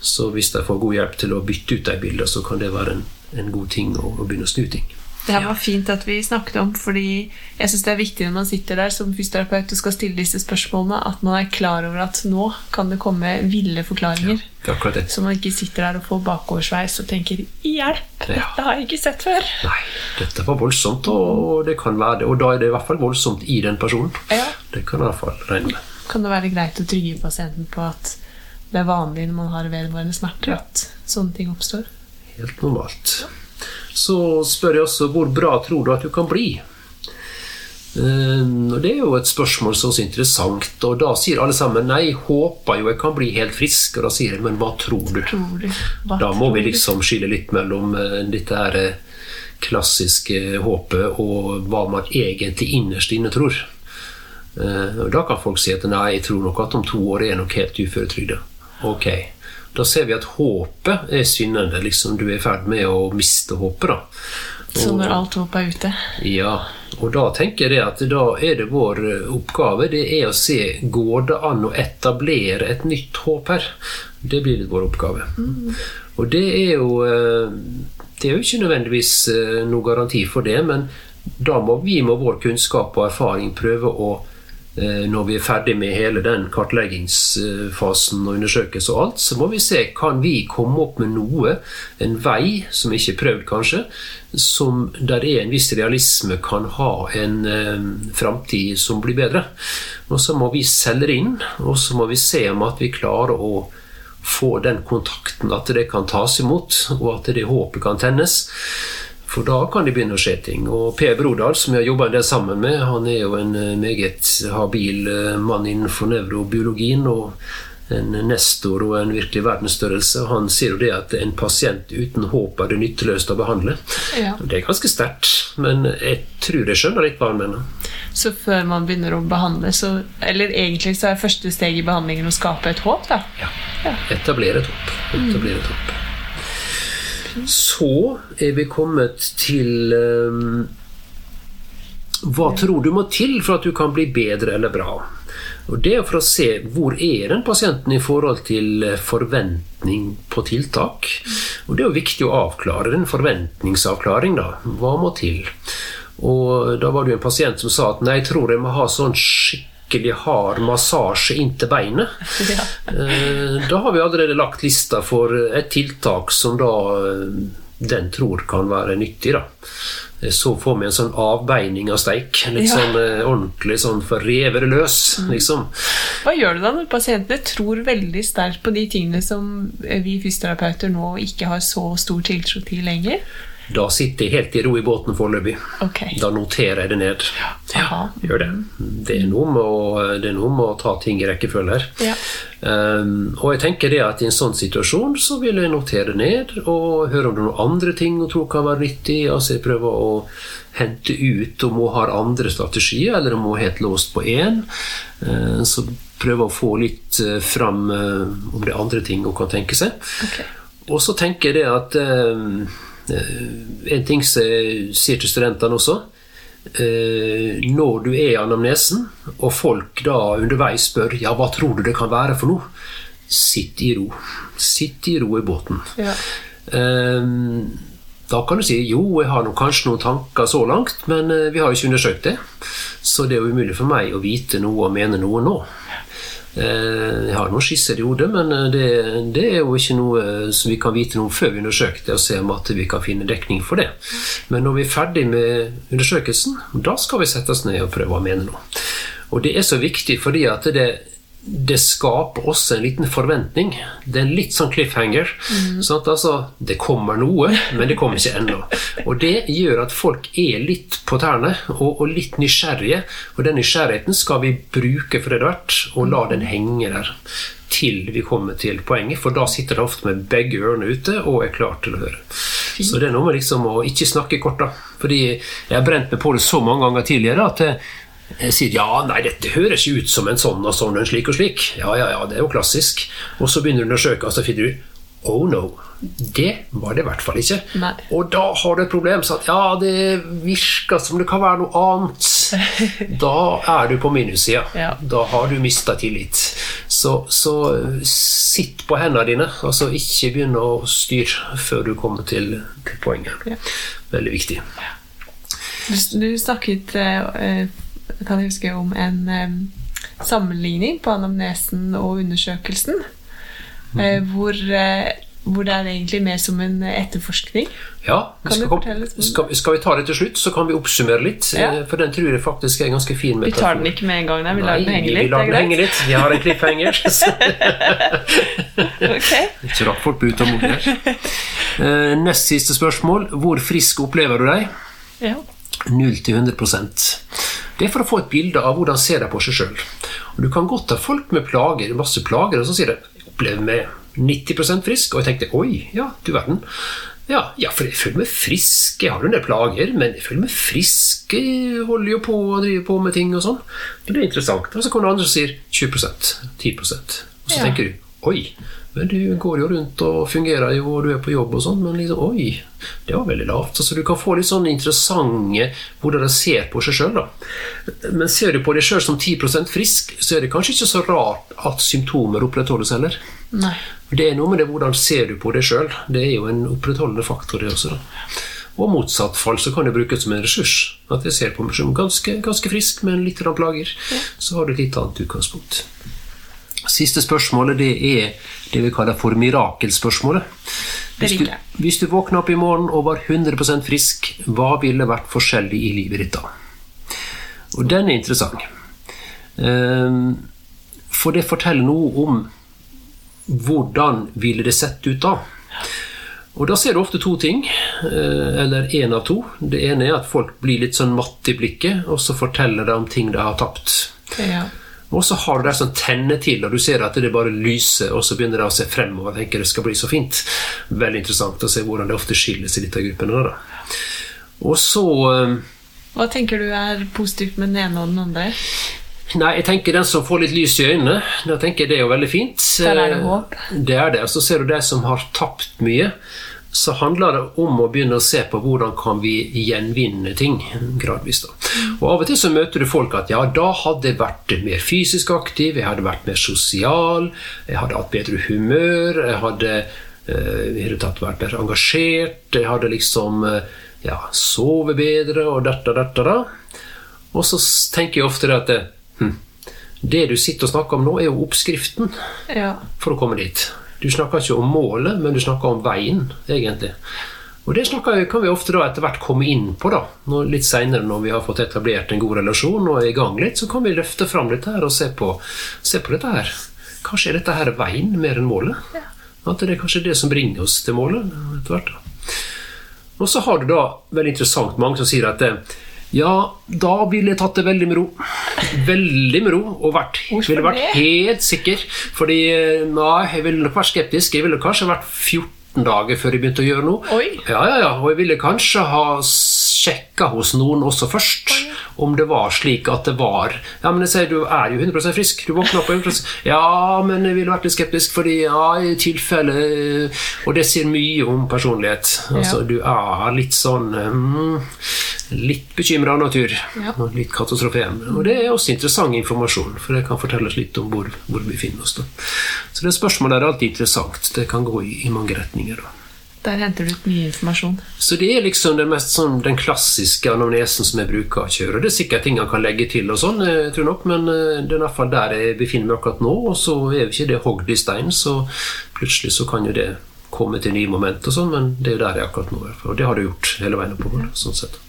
Så hvis de får god hjelp til å bytte ut de bildene, så kan det være en, en god ting å, å begynne å snu ting. Det her var fint at vi snakket om, fordi jeg synes det er viktig når man sitter der som fysioterapeut og skal stille disse spørsmålene, at man er klar over at nå kan det komme ville forklaringer. Er det. Så man ikke sitter der og får bakoversveis og tenker 'hjelp, Ja. dette har jeg ikke sett før'. Nei, dette var voldsomt, og det kan være det. Og da er det i hvert fall voldsomt i den personen. Ja. Det kan i hvert fall regne med. Kan det være greit å trygge pasienten på at det er vanlig når man har vedvarende smerter, at sånne ting oppstår? Helt normalt. Så spør jeg også hvor bra tror du at du kan bli? Eh, og Det er jo et spørsmål som er er interessant. Og da sier alle sammen nei, håper jo jeg kan bli helt frisk. Og da sier jeg men hva tror du? Tror du? Hva Da må vi liksom skille litt mellom eh, dette her eh, klassiske håpet og hva man egentlig innerst inne tror. Og Da kan folk si at nei, jeg tror nok at om to år er jeg nok helt uføretrygda. Ok. Da ser vi at håpet er syndende. Liksom du er i ferd med å miste håpet. da. Så når alt håp er ute? ja, og da tenker jeg at da er det vår eh, oppgave det er å se går det an å etablere et nytt håp her. Det blir vår oppgave. Og det er jo eh, Det er jo ikke nødvendigvis noen noe garanti for det, men da må vi med vår kunnskap og erfaring prøve å eh, når vi er ferdig med hele den kartleggingsfasen og undersøkelse og alt, så må vi se kan vi komme opp med noe, en vei som ikke er prøvd kanskje, som der er en viss realisme kan ha en eh, framtid som blir bedre. Og så må vi selge inn, og så må vi se om at vi klarer å få den kontakten, at det kan tas imot, og at det håpet kan tennes. For da kan det begynne å skje ting. Og Per Brodal, som jeg har jobba en del sammen med, han er jo en eh, meget habil eh, mann innenfor nevrobiologien. og en nestor og en virkelig verdensstørrelse. Han sier jo det at en pasient uten håp er det nytteløst å behandle. Ja. Det er ganske sterkt, men jeg tror jeg skjønner litt hva han mener. Så før man begynner å behandle, så Eller egentlig så er første steg i behandlingen å skape et håp, da. Ja. Etablere et håp. Etablere et håp. Så er vi kommet til um, Hva tror du må til for at du kan bli bedre eller bra? Og Det er for å se hvor er den pasienten i forhold til eh, forventning på tiltak. Og Det er jo viktig å avklare den forventningsavklaring. da. Hva må til? Og Da var det jo en pasient som sa at nei, jeg tror jeg må ha sånn skikkelig hard massasje inntil beinet. Ja. Eh, Da har vi allerede lagt lista for et tiltak som da eh, den tror kan være nyttig. da. Eh, Så får vi en sånn avbeining av steik. Litt Ja. sånn eh, ordentlig sånn for rever løs, liksom. Hva gjør du da når pasientene tror veldig sterkt på de tingene som vi fysioterapeuter nå ikke har så stor tiltro til lenger? Da sitter jeg helt i ro i båten foreløpig. Okay. Da noterer jeg det ned. Ja, Gjør det. Det er noe med å, det er noe med å ta ting i rekkefølge her. Ja. Um, og jeg tenker det at i en sånn situasjon så vil jeg notere ned og høre om det er noen andre ting hun tror kan være nyttig. Altså jeg prøver å hente ut om hun har andre strategier, eller om hun er helt låst på én. Uh, så prøver å få litt uh, fram uh, om det er andre ting hun kan tenke seg. Okay. Og så tenker jeg det at uh, En ting som jeg sier til studentene også eh, når du er i anamnesen, og folk da underveis spør ja, hva tror du det kan være for noe, sitt i ro. Sitt i ro i båten. Ja. Eh, da kan du si jo, jeg har kanskje noen tanker så langt, men eh, vi har jo ikke undersøkt det. Så det er jo umulig for meg å vite noe og mene noe nå. Eh, Jeg har noen skisser i hodet, men eh, det, det er jo ikke noe eh, som vi kan vite noe før vi undersøker det, og se om at vi kan finne dekning for det. Men når vi er ferdig med undersøkelsen, da skal vi sette oss ned og prøve å mene noe. Og det er så viktig fordi at det, det skaper også en liten forventning. Det er en litt sånn cliffhanger. Sånn at altså, det kommer noe, men det kommer ikke ennå. Og det gjør at folk er litt på tærne og, og litt nysgjerrige. Og den nysgjerrigheten skal vi bruke for det det er verdt, og la den henge der til vi kommer til poenget, for da sitter det ofte med begge ørene ute og er klar til å høre. Så det er noe med liksom å ikke snakke kort, da. Fordi jeg har brent meg på det så mange ganger tidligere at jeg, jeg sier ja, nei, dette høres jo ut som en sånn og sånn og en slik og slik. Ja, ja, ja, det er jo klassisk. Og så begynner du å søke, og så finner du Oh no, det var det i hvert fall ikke. Nei. Og da har du et problem. Sånn at ja, det virker som det kan være noe annet. Da er du på minussida. Ja. Da har du mista tillit. Så, så sitt på hendene dine. Altså ikke begynn å styre før du kommer til, til poenget. Ja. Veldig viktig. Du, snakket, eh, kan jeg huske, om en eh, sammenligning på anamnesen og undersøkelsen. eh, hvor, eh, hvor det er egentlig mer som en etterforskning. Ja, Kan skal, du fortelle litt om det? skal, vi- skal vi ta det til slutt, så kan vi oppsummere litt. Ja. eh, For den tror jeg faktisk er ganske fin. Vi tar den ikke med en gang, nei, vi lar den henge vi litt. lar den henge litt. Vi har en cliffhanger. så- Ok. Ikke rart folk blir utålmodige. Eh, Nest siste spørsmål. Hvor frisk opplever du deg? Ja. 0 til 100 Det er for å få et bilde av hvordan de ser de på seg sjøl. Du kan godt ha folk med plager, masse plager, og så sier de 'jeg opplever meg 90% frisk', og jeg tenkte 'oi, ja, du verden'. Ja, ja, for jeg føler meg frisk. Jeg har jo en del plager, men jeg føler meg frisk. Jeg holder jo på og driver på med ting og sånn. Det er interessant. Og så kommer det andre som sier 20% 10% Og så Ja. tenker du oi, men du går jo rundt og fungerer jo, og du er på jobb og sånn, men liksom oi, det var veldig lavt. Så du kan få litt sånn interessante hvordan de ser på seg sjøl, da. Men ser du på deg sjøl som 10% frisk, så er det kanskje ikke så rart at symptomer opprettholdes heller. Nei. Det er noe med det hvordan ser du på deg sjøl. Det er jo en opprettholdende faktor, det også. da. Og motsatt fall så kan det brukes som en ressurs. At jeg ser på meg som ganske, ganske frisk, men litt plager. plager. Så har du et litt annet utgangspunkt. Siste spørsmålet det er det vi kaller for mirakelspørsmålet. Hvis du, hvis du våkna opp i morgen og var 100% frisk, hva ville vært forskjellig i livet ditt da? Og den er interessant. Ehm, For det forteller noe om hvordan ville det sett ut da? Og da ser du ofte to ting, eh, eller én av to. Det ene er at folk blir litt sånn matte i blikket, og så forteller de om ting de har tapt. Ja. Og så har du det som tenner til, og du ser at det bare lyser, og så begynner de å se fremover og tenker det skal bli så fint. Veldig interessant å se hvordan det ofte skilles i av gruppene. Da. Og så eh, Hva tenker du er positivt med den ene og den andre? Nei, jeg tenker den som får litt lys i øynene, da tenker jeg det er jo veldig fint. Der er det håp. Det er det. Og så ser du de som har tapt mye. Så handler det om å begynne å se på hvordan kan vi gjenvinne ting gradvis. da. Og Av og til så møter du folk at ja, da hadde jeg vært mer fysisk aktiv, jeg hadde vært mer sosial, jeg hadde hatt bedre humør, jeg hadde eh, i hele tatt vært mer engasjert, jeg hadde liksom eh, ja, sovet bedre og dette og dette. da. Og så tenker jeg ofte det at det, hm, det du sitter og snakker om nå, er jo oppskriften Ja. for å komme dit. Du snakker ikke om målet, men du snakker om veien, egentlig. Og det snakker, kan vi ofte da etter hvert komme inn på. da. Når, litt seinere, når vi har fått etablert en god relasjon og er i gang litt, så kan vi løfte fram dette her og se på, se på dette her. Kanskje er dette her veien mer enn målet? At det er kanskje det som bringer oss til målet etter hvert. da. Og så har du da veldig interessant mange som sier at eh, ja, da ville jeg tatt det veldig med ro. Veldig med ro. Og vært, ville vært helt sikker. Fordi eh, nei, jeg ville nok vært skeptisk. Jeg ville kanskje vært 14 dager før jeg begynte å gjøre noe. Oi. Ja, ja, ja. Og jeg ville kanskje ha sjekka hos noen også først. Om det var slik at det var Ja, men jeg sier du er jo 100% frisk. Du våkner opp på 100 Ja, men jeg ville vært litt skeptisk, fordi ja, i tilfelle eh, Og det sier mye om personlighet. Altså, Ja. du er litt sånn mm, Litt bekymra av natur. Ja. Og litt katastrofem. Og det er også interessant informasjon, for det kan fortelle oss litt om hvor, hvor vi befinner oss. Da. Så det spørsmålet er alltid interessant. Det kan gå i, i mange retninger. Da. Der henter du ut mye informasjon. Så det er liksom den, mest, sånn, den klassiske anamnesen som jeg bruker å kjøre. Det er sikkert ting han kan legge til, og sånn, jeg tror nok, men eh, det er i hvert fall der jeg befinner meg akkurat nå. Og så er jo ikke det hogd i stein, så plutselig så kan jo det komme til nye moment, og sånn, men det er jo der jeg er akkurat nå. Og det har det gjort hele veien oppover. sånn sett.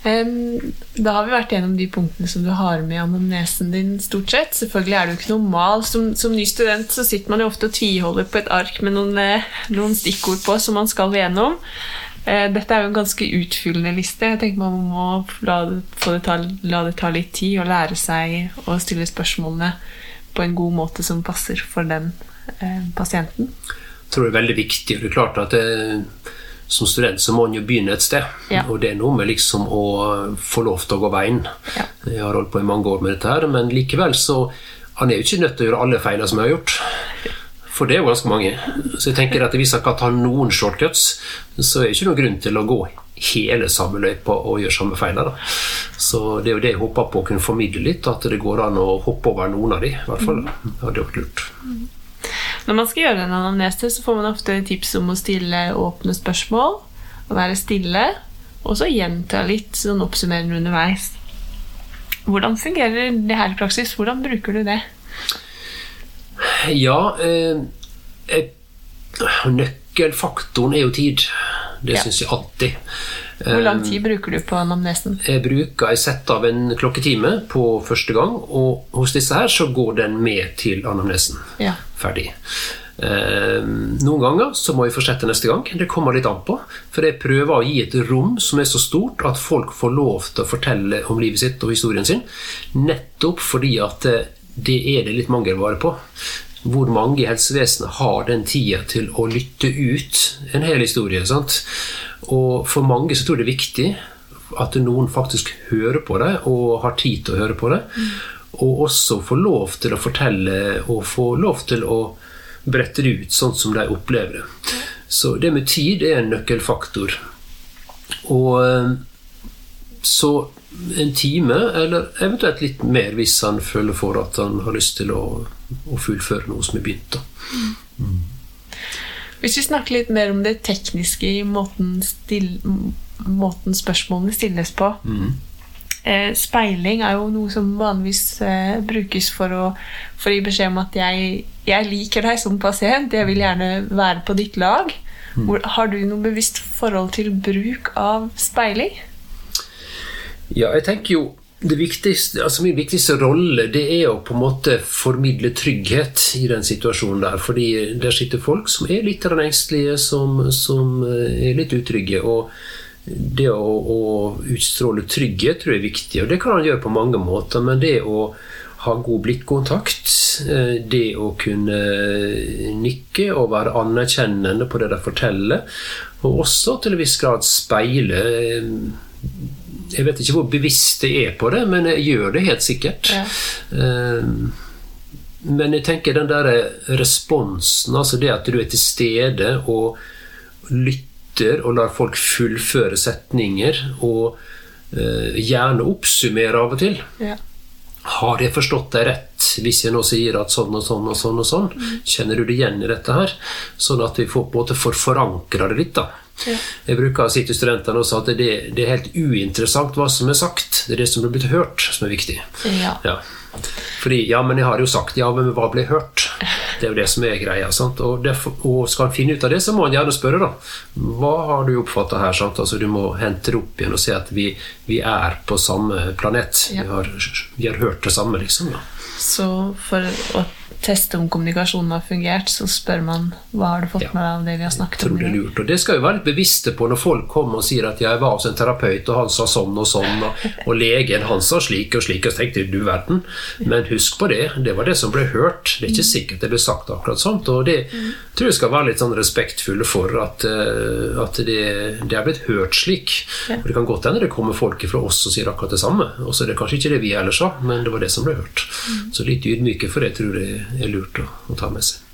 Da har vi vært gjennom de punktene som du har med i anamnesen din, stort sett. Selvfølgelig er jo ikke noe mal. Som, som ny student så sitter man jo ofte og tviholder på et ark med noen, eh, noen stikkord på som man skal gjennom. Eh, dette er jo en ganske utfyllende liste. Jeg tenker Man må la det, ta, la det ta litt tid og lære seg å stille spørsmålene på en god måte som passer for den eh, pasienten. Jeg tror det er veldig viktig. og det er klart at det, Som student så må en jo begynne et sted. Ja. Og det er noe med liksom å få lov til å gå veien. Ja. Jeg har holdt på i mange år med dette, her, men likevel så Han er jo ikke nødt til å gjøre alle feilene som jeg har gjort. For det er jo ganske mange. Så jeg tenker at hvis han kan ta noen shortcuts, så er det ikke noen grunn til å gå hele samme løypa og gjøre samme feiler. Da. Så det er jo det jeg håper på å kunne formidle litt, at det går an å hoppe over noen av de, i hvert fall. Det hadde vært lurt. Når man skal gjøre en anamnese, så får man ofte tips om å stille åpne spørsmål og være stille, og så gjenta litt sånn oppsummerende underveis. Hvordan fungerer det her i praksis? Hvordan bruker du det? Ja, eh, et, nøkkelfaktoren er jo tid. Det Ja. syns jeg alltid. Hvor lang tid bruker du på anamnesen? Jeg bruker et sett av en klokketime på første gang, og hos disse her så går den med til anamnesen. Ja. Ferdig. Eh, noen ganger så må vi fortsette neste gang. Det kommer litt an på. For jeg prøver å gi et rom som er så stort at folk får lov til å fortelle om livet sitt og historien sin. Nettopp fordi at eh, det er det litt mangelvare på. Hvor mange i helsevesenet har den tida til å lytte ut en hel historie. Sant? Og for mange så tror jeg det er viktig at noen faktisk hører på det og har tid til å høre på det. Og også få lov til å fortelle og få lov til å brette det ut sånn som de opplever det. Så det med tid er en nøkkelfaktor. Og eh, så en time, eller eventuelt litt mer hvis han føler for at han har lyst til å, å fullføre noe som er begynt. Mm. Hvis vi snakker litt mer om det tekniske i måten, still, måten spørsmålene stilles på. Mm. Eh, speiling er jo noe som vanligvis eh, brukes for å, for å, gi beskjed om at jeg, jeg, liker deg som pasient, jeg vil gjerne være på ditt lag. Mm. Hvor, har du noe bevisst forhold til bruk av speiling? Ja, jeg tenker jo viktigste, altså Min viktigste rolle det er å på en måte formidle trygghet i den situasjonen der. Fordi der sitter folk som er litt engstelige, som, som er litt utrygge. og det å, å, utstråle trygghet tror jeg er viktig, og det kan han gjøre på mange måter. Men det å ha god blikkontakt, eh, det å kunne nikke og være anerkjennende på det de forteller, og også til en viss grad speile eh, Jeg vet ikke hvor bevisst jeg er på det, men jeg gjør det helt sikkert. Ja. Eh, men jeg tenker den der responsen, altså det at du er til stede og lytter og lar folk fullføre setninger, og uh, gjerne oppsummere av og til. Ja. Har jeg forstått deg rett hvis jeg nå sier at sånn og sånn og sånn? og sånn? Mm. Kjenner du det igjen i dette her? Sånn at vi får, på en måte får forankra det litt. da. Ja. Jeg bruker å si til studentene også at det, det, er helt uinteressant hva som er sagt. Det er det som er blitt hørt, som er viktig. Ja. ja. Fordi, ja, men jeg har jo sagt ja, men hva ble hørt? Det er jo det som er greia. Og, derfor, og, skal en finne ut av det, så må en gjerne spørre, da. Hva har du oppfatta her? Sant? Altså, du må hente det opp igjen og se at vi, vi er på samme planet. Ja. Vi, har, vi, har, hørt det samme, liksom. Ja. Så for å teste om kommunikasjonen har fungert, så spør man hva har du fått ja. med deg av det vi har snakket om. Det er lurt, og det skal vi være litt bevisste på når folk kommer og sier at jeg var hos en terapeut, og han sa sånn og sånn, og, og legen han sa slik og slik, og så tenkte du verden. Men husk på det, det var det som ble hørt. Det er ikke sikkert det ble sagt akkurat sånt. Og det tror jeg skal være litt sånn respektfulle for at, uh, at det, det, er blitt hørt slik. Og det kan godt hende det kommer folk fra oss og sier akkurat det samme. Og så er det kanskje ikke det vi ellers sa, men det var det som ble hørt. Så litt ydmyke for det tror jeg er lurt å, å ta med seg.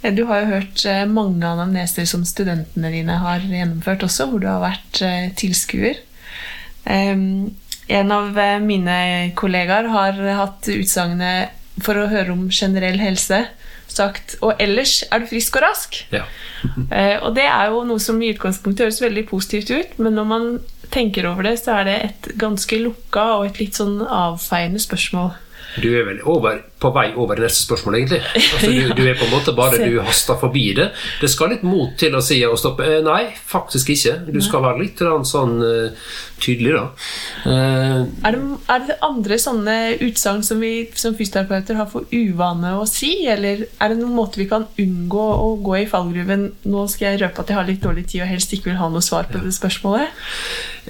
Du har jo hørt eh, mange anamneser som studentene dine har gjennomført også, hvor du har vært eh, tilskuer. En av eh, mine kollegaer har hatt utsagnet for å høre om generell helse sagt 'og ellers er du frisk og rask'. Ja. og det er jo noe som i utgangspunktet høres veldig positivt ut, men når man tenker over det, så er det et ganske lukka og et litt sånn avfeiende spørsmål. Du er vel over, på vei over i neste spørsmål, egentlig. Altså, du, du, er på en måte bare du haster forbi det. Det skal litt mot til å si å stoppe. Eh, nei, faktisk ikke. Du skal være litt sånn uh, tydelig, da. Uh, er, det, er, det, andre sånne utsagn som vi som fysioterapeuter har for uvane å si? Eller er det noen måte vi kan unngå å gå i fallgruven Nå skal jeg røpe at jeg har litt dårlig tid og helst ikke vil ha noe svar på ja. det spørsmålet.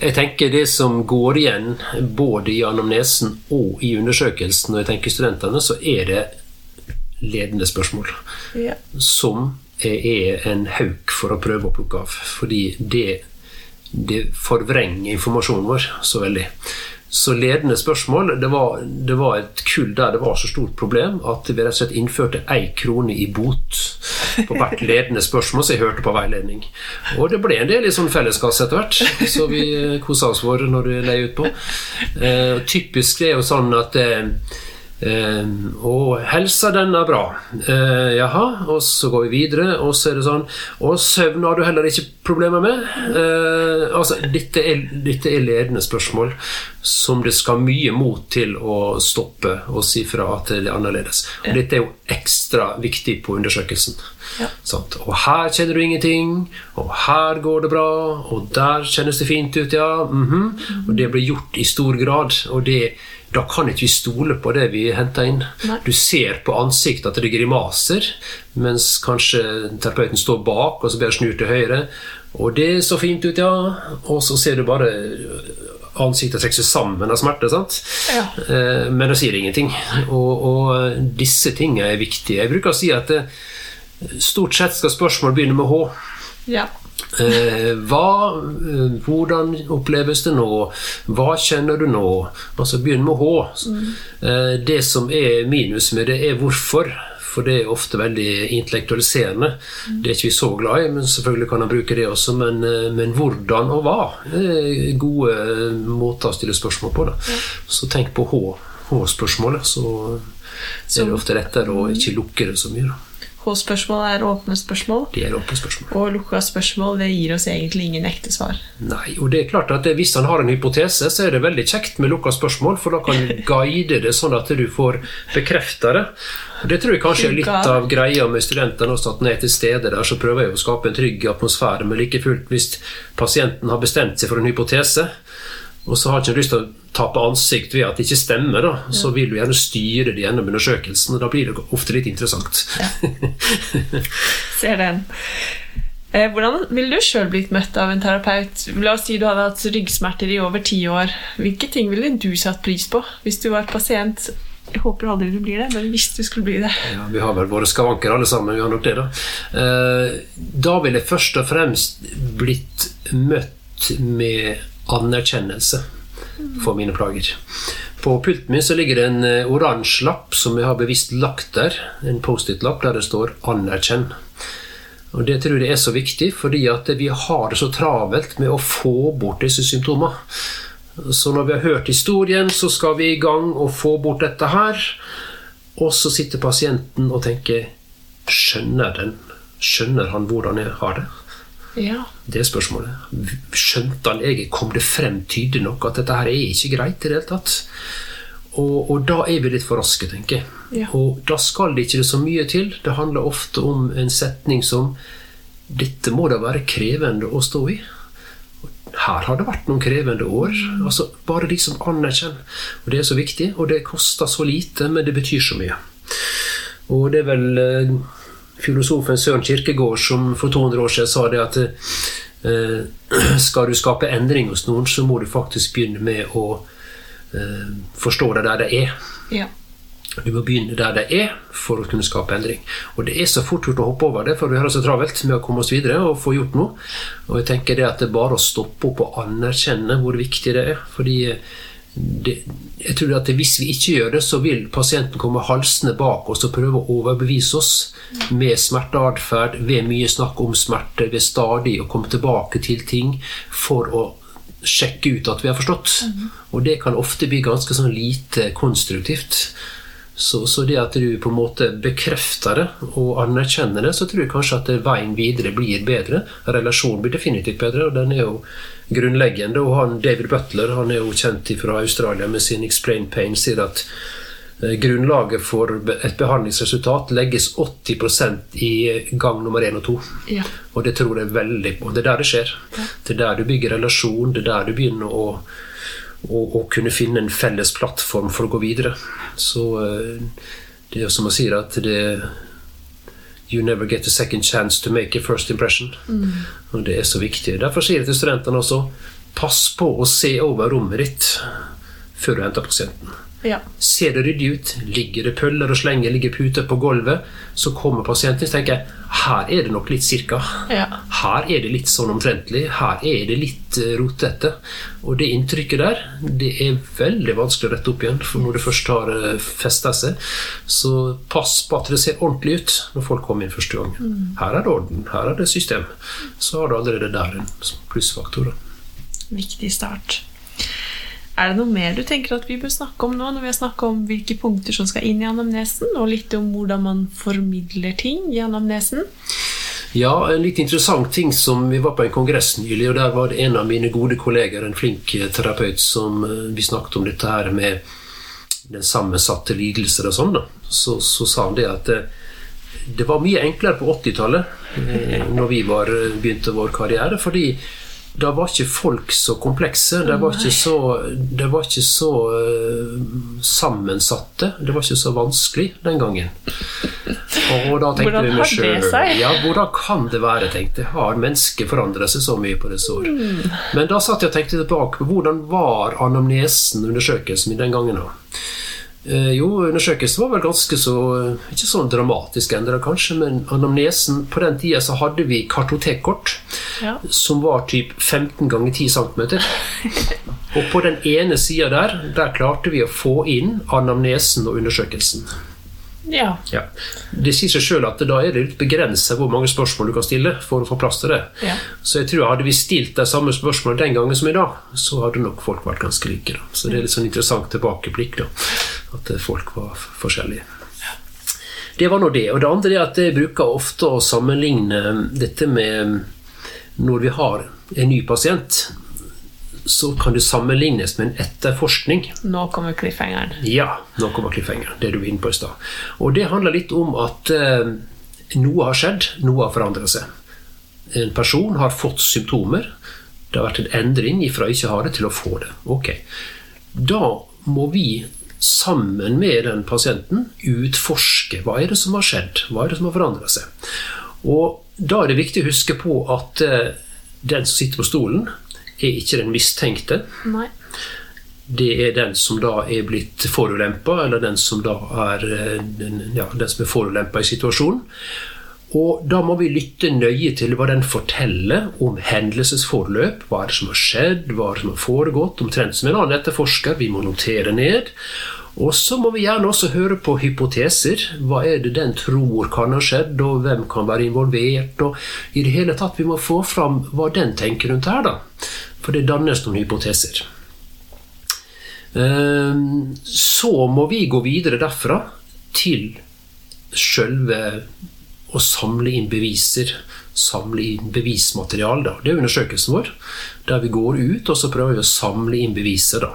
Jeg tenker Det som går igjen både i anamnesen og i undersøkelsen, når jeg tenker studentene, så er det ledende spørsmål. Ja. Som er en hauk for å prøve å plukke av. Fordi det, det forvrenger informasjonen vår så veldig. Så ledende spørsmål det var, det var, et kull der det var så stort problem at vi rett og slett innførte én krone i bot på hvert ledende spørsmål som jeg hørte på veiledning. Og det ble en del i sånn felleskasse etter hvert, så vi kosa oss vår når du leier ut på. Eh, typisk det er jo sånn at eh, Eh, og helsa, den er bra. Eh, jaha, og så går vi videre, og så er det sånn Og søvn har du heller ikke problemer med. Eh, altså, dette er, dette er, ledende spørsmål som det skal mye mot til å stoppe og si fra at det er annerledes. Og dette er jo ekstra viktig på undersøkelsen. Ja. Og her kjenner du ingenting, og her går det bra, og der kjennes det fint ut, ja. Mm -hmm. Og det blir gjort i stor grad. og det da kan ikke vi stole på det vi henter inn. Nei. Du ser på ansiktet at det er grimaser, mens kanskje terapeuten står bak, og så blir det snur til høyre. Og det så fint ut, ja. Og så ser du bare ansiktet trekke seg sammen av smerte. sant? Ja. Eh, Men det sier ingenting. Og, og disse tingene er viktige. Jeg bruker å si at det, stort sett skal spørsmål begynne med H. Ja. Eh, hva, eh, hvordan oppleves det nå? Hva kjenner du nå? Altså begynn med H. Eh, det som er minus med det, er hvorfor. For det er ofte veldig intellektualiserende. Det er ikke vi så glad i, men selvfølgelig kan han bruke det også. Men, men hvordan og hva er gode måter å stille spørsmål på. Da. Så tenk på H. H-spørsmålet, så er det ofte lettere å ikke lukke det så mye. Da. H-spørsmål er åpne spørsmål, Det er åpne spørsmål. og lukka spørsmål det gir oss egentlig ingen ekte svar. Nei, og det er klart at det, Hvis han har en hypotese, så er det veldig kjekt med lukka spørsmål, for da kan du guide det sånn at du får bekrefta det. Det tror jeg kanskje er litt av greia med studentene også, at når jeg er til stede der, så prøver jeg å skape en trygg atmosfære. Men like fullt, hvis pasienten har bestemt seg for en hypotese, og så har ikke lyst til å tape ansikt ved at det ikke stemmer, da, så vil du gjerne styre det gjennom undersøkelsen, og da blir det ofte litt interessant. Ser den. Eh, hvordan ville du sjøl blitt møtt av en terapeut? La oss si du hadde hatt ryggsmerter i over ti år. Hvilke ting ville du satt pris på hvis du var pasient? Jeg håper aldri du blir det, men hvis du skulle bli det. Ja, Vi har vel våre skavanker alle sammen. vi har nok det Da eh, Da ville jeg først og fremst blitt møtt med anerkjennelse for mine plager. På pulten min så ligger det en eh, oransje lapp som jeg har bevisst lagt der. En Post-It-lapp der det står 'anerkjenn'. Og Det tror jeg er så viktig, fordi at vi har det så travelt med å få bort disse symptomene. Så når vi har hørt historien, så skal vi i gang og få bort dette her. Og så sitter pasienten og tenker Skjønner den? Skjønner han hvordan jeg har det? Ja. Det er spørsmålet. Skjønte han egentlig, kom det frem tydelig nok at dette her er ikke greit i det hele tatt? Og, og da er vi litt for raske, tenker jeg. Ja. Og da skal det ikke så mye til. Det handler ofte om en setning som Dette må da være krevende å stå i. Her har det vært noen krevende år. Altså, bare de som anerkjenner. Og det er så viktig, og det koster så lite, men det betyr så mye. Og det er vel eh, filosofen Søren Kirkegård som for 200 år siden sa det at eh, skal du skape endring hos noen, så må du faktisk begynne med å eh, forstå det der det er. ja. Du må begynne der det er for å kunne skape endring. Og det er så fort gjort å hoppe over det, for vi har det så travelt med å komme oss videre og få gjort noe. Og jeg tenker det at det er bare å stoppe opp og anerkjenne hvor viktig det er. Fordi det, jeg tror at hvis vi ikke gjør det, så vil pasienten komme halsende bak oss og prøve å overbevise oss med smerteatferd, ved mye snakk om smerte, ved stadig å komme tilbake til ting for å sjekke ut at vi har forstått. Og det kan ofte bli ganske sånn lite konstruktivt. Så, så det at du på en måte bekrefter det og anerkjenner det, så tror jeg kanskje at veien videre blir bedre. Relasjonen blir definitivt bedre, og den er jo grunnleggende. Og han, David Butler han er jo kjent fra Australia med sin 'Explain Pain', sier at eh, grunnlaget for et behandlingsresultat legges 80 i gang nummer én og to. Ja. Og det tror jeg veldig på. Det er der det skjer. Det er der du bygger relasjon, det er der du begynner å, å, å kunne finne en felles plattform for å gå videre. Så eh, det er som å si at det You never get a second chance to make a first impression. Og det er så viktig. Derfor sier jeg til studentene også pass på å se over rommet ditt før du henter pasienten. Ja. Ser det ryddig ut, ligger det pøller og slenger, ligger puter på gulvet, så kommer pasienten og tenker her er det nok litt cirka. Ja. Her er det litt sånn omtrentlig. Her er det litt eh, rotete. Og det inntrykket der, det er veldig vanskelig å rette opp igjen for når det først har eh, festa seg. Så pass på at det ser ordentlig ut når folk kommer inn første gang. Her er det orden, her er det system. Så har du allerede der en plussfaktor. Viktig start. Er det noe mer du tenker at vi bør snakke om nå, når vi har snakket om hvilke punkter som skal inn i anamnesen, og litt om hvordan man formidler ting i anamnesen? Ja, en litt interessant ting som Vi var på en kongress nylig, og der var det en av mine gode kolleger, en flink eh, terapeut, som eh, vi snakket om dette her med den sammensatte lidelser og sånn. Så, så sa han det at eh, det var mye enklere på 80-tallet, eh, når vi var, begynte vår karriere, fordi da var ikke folk så komplekse. De var ikke så, de var ikke så uh, sammensatte. Det var ikke så vanskelig den gangen. Og da tenkte Hvordan vi meg det seg? Ja, hvordan kan det være, tenkte jeg. Har mennesket forandret seg så mye på disse år? Mm. Men da satt jeg og tenkte tilbake på hvordan var anamnesen, undersøkelsen min den gangen. da. Eh, jo, undersøkelsen var vel ganske så Ikke sånn dramatisk endra, kanskje, men anamnesen På den tida så hadde vi kartotekkort Ja. som var typ 15 ganger 10 cm. Og på den ene sida der, der klarte vi å få inn anamnesen og undersøkelsen. Ja. Ja. Det sier seg sjøl at da er det litt begrensa hvor mange spørsmål du kan stille for å få plass til det. Ja. Så jeg tror hadde vi stilt de samme spørsmålene den gangen som i dag, så hadde nok folk vært ganske like. Da. Så det er litt sånn interessant tilbakeblikk, da. At eh, folk var forskjellige. Det var nå det. Og det andre er at jeg bruker ofte å sammenligne dette med når vi har en ny pasient, så kan det sammenlignes med en etterforskning. Nå kommer cliffhangeren. Ja, nå kommer cliffhangeren. det du var inne på i stad. Og det handler litt om at eh, noe har skjedd, noe har forandret seg. En person har fått symptomer. Det har vært en endring fra ikke ha det til å få det. Ok. Da må vi sammen med den pasienten utforske hva er det som har skjedd, hva er det som har forandret seg. Og da er det viktig å huske på at eh, den som sitter på stolen, er ikke den mistenkte. Nei. Det er den som da er blitt forulempa, eller den som da er eh, den, ja, den som er forulempa i situasjonen. Og da må vi lytte nøye til hva den forteller om hendelsesforløp. Hva er det som har skjedd, hva er det som har foregått? Omtrent som en annen etterforsker. Vi må notere ned. Og så må vi gjerne også høre på hypoteser. Hva er det den tror kan ha skjedd, og hvem kan være involvert? Og i det hele tatt, vi må få fram hva den tenker rundt her, da. For det dannes noen hypoteser. Ehm, Så må vi gå videre derfra til sjølve å samle inn beviser. Samle inn bevismateriale. Da. Det er undersøkelsen vår. Der vi går ut og så prøver vi å samle inn beviser. Da.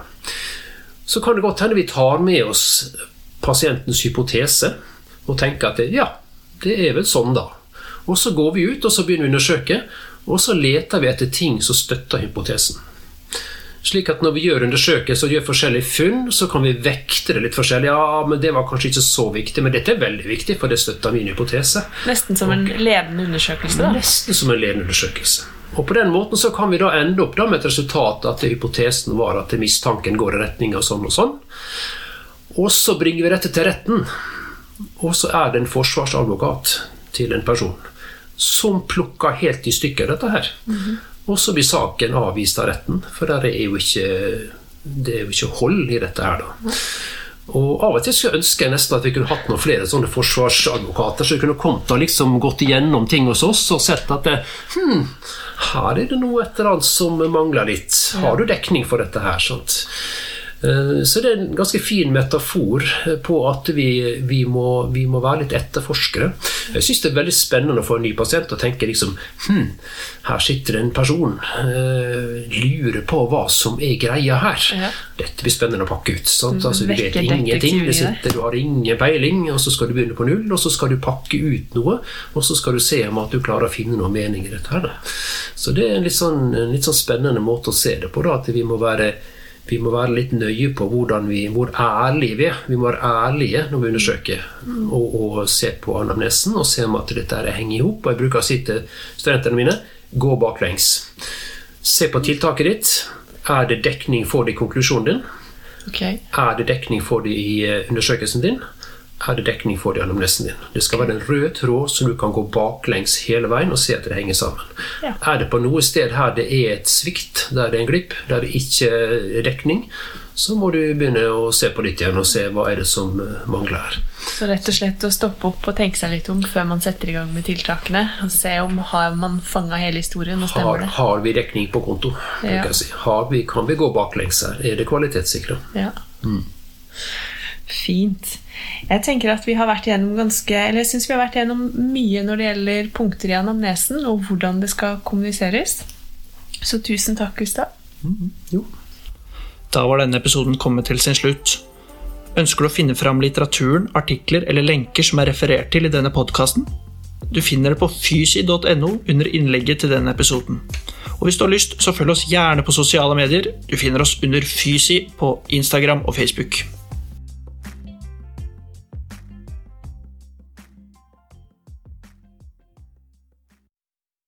Så kan det godt hende vi tar med oss pasientens hypotese og tenker at det, ja, det er vel sånn, da. Og så går vi ut og så begynner vi å undersøke, og så leter vi etter ting som støtter hypotesen. Slik at når vi gjør undersøkelser og gjør forskjellige funn, så kan vi vekte det litt forskjellig. Ja, men det var kanskje ikke så viktig, men dette er veldig viktig, for det støtter min hypotese. Nesten som en ledende undersøkelse. da. Nesten som en ledende undersøkelse. Og på den måten så kan vi da ende opp da med et resultat at hypotesen var at mistanken går i retning av sånn og sånn. Og så bringer vi dette til retten. Og så er det en forsvarsadvokat til en person som plukker helt i stykker dette her. Og så blir saken avvist av retten, for er ikke, det er jo ikke hold i dette her, da. Og Av og til skulle jeg ønske nesten at vi kunne hatt noen flere sånne forsvarsadvokater, så vi kunne kommet og liksom gått igjennom ting hos oss og sett at det, hm, her er det noe et eller annet som mangler litt. Har du dekning for dette her? sant? Eh, Så det er en ganske fin metafor på at vi, vi, må, vi må være litt etterforskere. Jeg syns det er veldig spennende for en ny pasient å tenke liksom hm, her sitter en person. eh, lurer på hva som er greia her. Ja. Dette blir spennende å pakke ut. Sant? Altså, du vet ingenting. deg. sitter, du har ingen peiling, og så skal du begynne på null, og så skal du pakke ut noe, og så skal du se om at du klarer å finne noe mening i dette. her. Så det er en litt sånn, en litt sånn spennende måte å se det på. Da, at vi må være vi må være litt nøye på vi, hvor ærlige vi er. Vi må være ærlige når vi undersøker og, og se på anamnesen og se om at dette henger i hop. Jeg bruker å si til studentene mine gå baklengs. Se på tiltaket ditt. Er det dekning for det i konklusjonen din? Okay. Er det dekning for det i eh, undersøkelsen din? Er det dekning for det gjennom nesen din? Det skal være en rød tråd som du kan gå baklengs hele veien og se at det henger sammen. Ja. Er det på noe sted her det er et svikt, der det er en glipp, der det ikke er dekning, så må du begynne å se på litt igjen og se hva er det som eh, mangler her. Så rett og slett å stoppe opp og tenke seg litt om før man setter i gang med tiltakene. Og se om har man fanga hele historien og stemmer det. har vi dekning på konto? Ja. Si. har vi, kan vi gå baklengs her? Er det kvalitetssikra? Ja. Fint. Jeg tenker at vi har vært igjennom ganske Eller jeg syns vi har vært gjennom mye når det gjelder punkter i anamnesen, og hvordan det skal kommuniseres. Så tusen takk, Gustav. Jo. Da var denne episoden kommet til sin slutt. Ønsker du å finne fram litteraturen, artikler eller lenker som er referert til i denne podkasten? Du finner det på fysi.no under innlegget til denne episoden. Og hvis du har lyst, så følg oss gjerne på sosiale medier. Du finner oss under Fysi på Instagram og Facebook.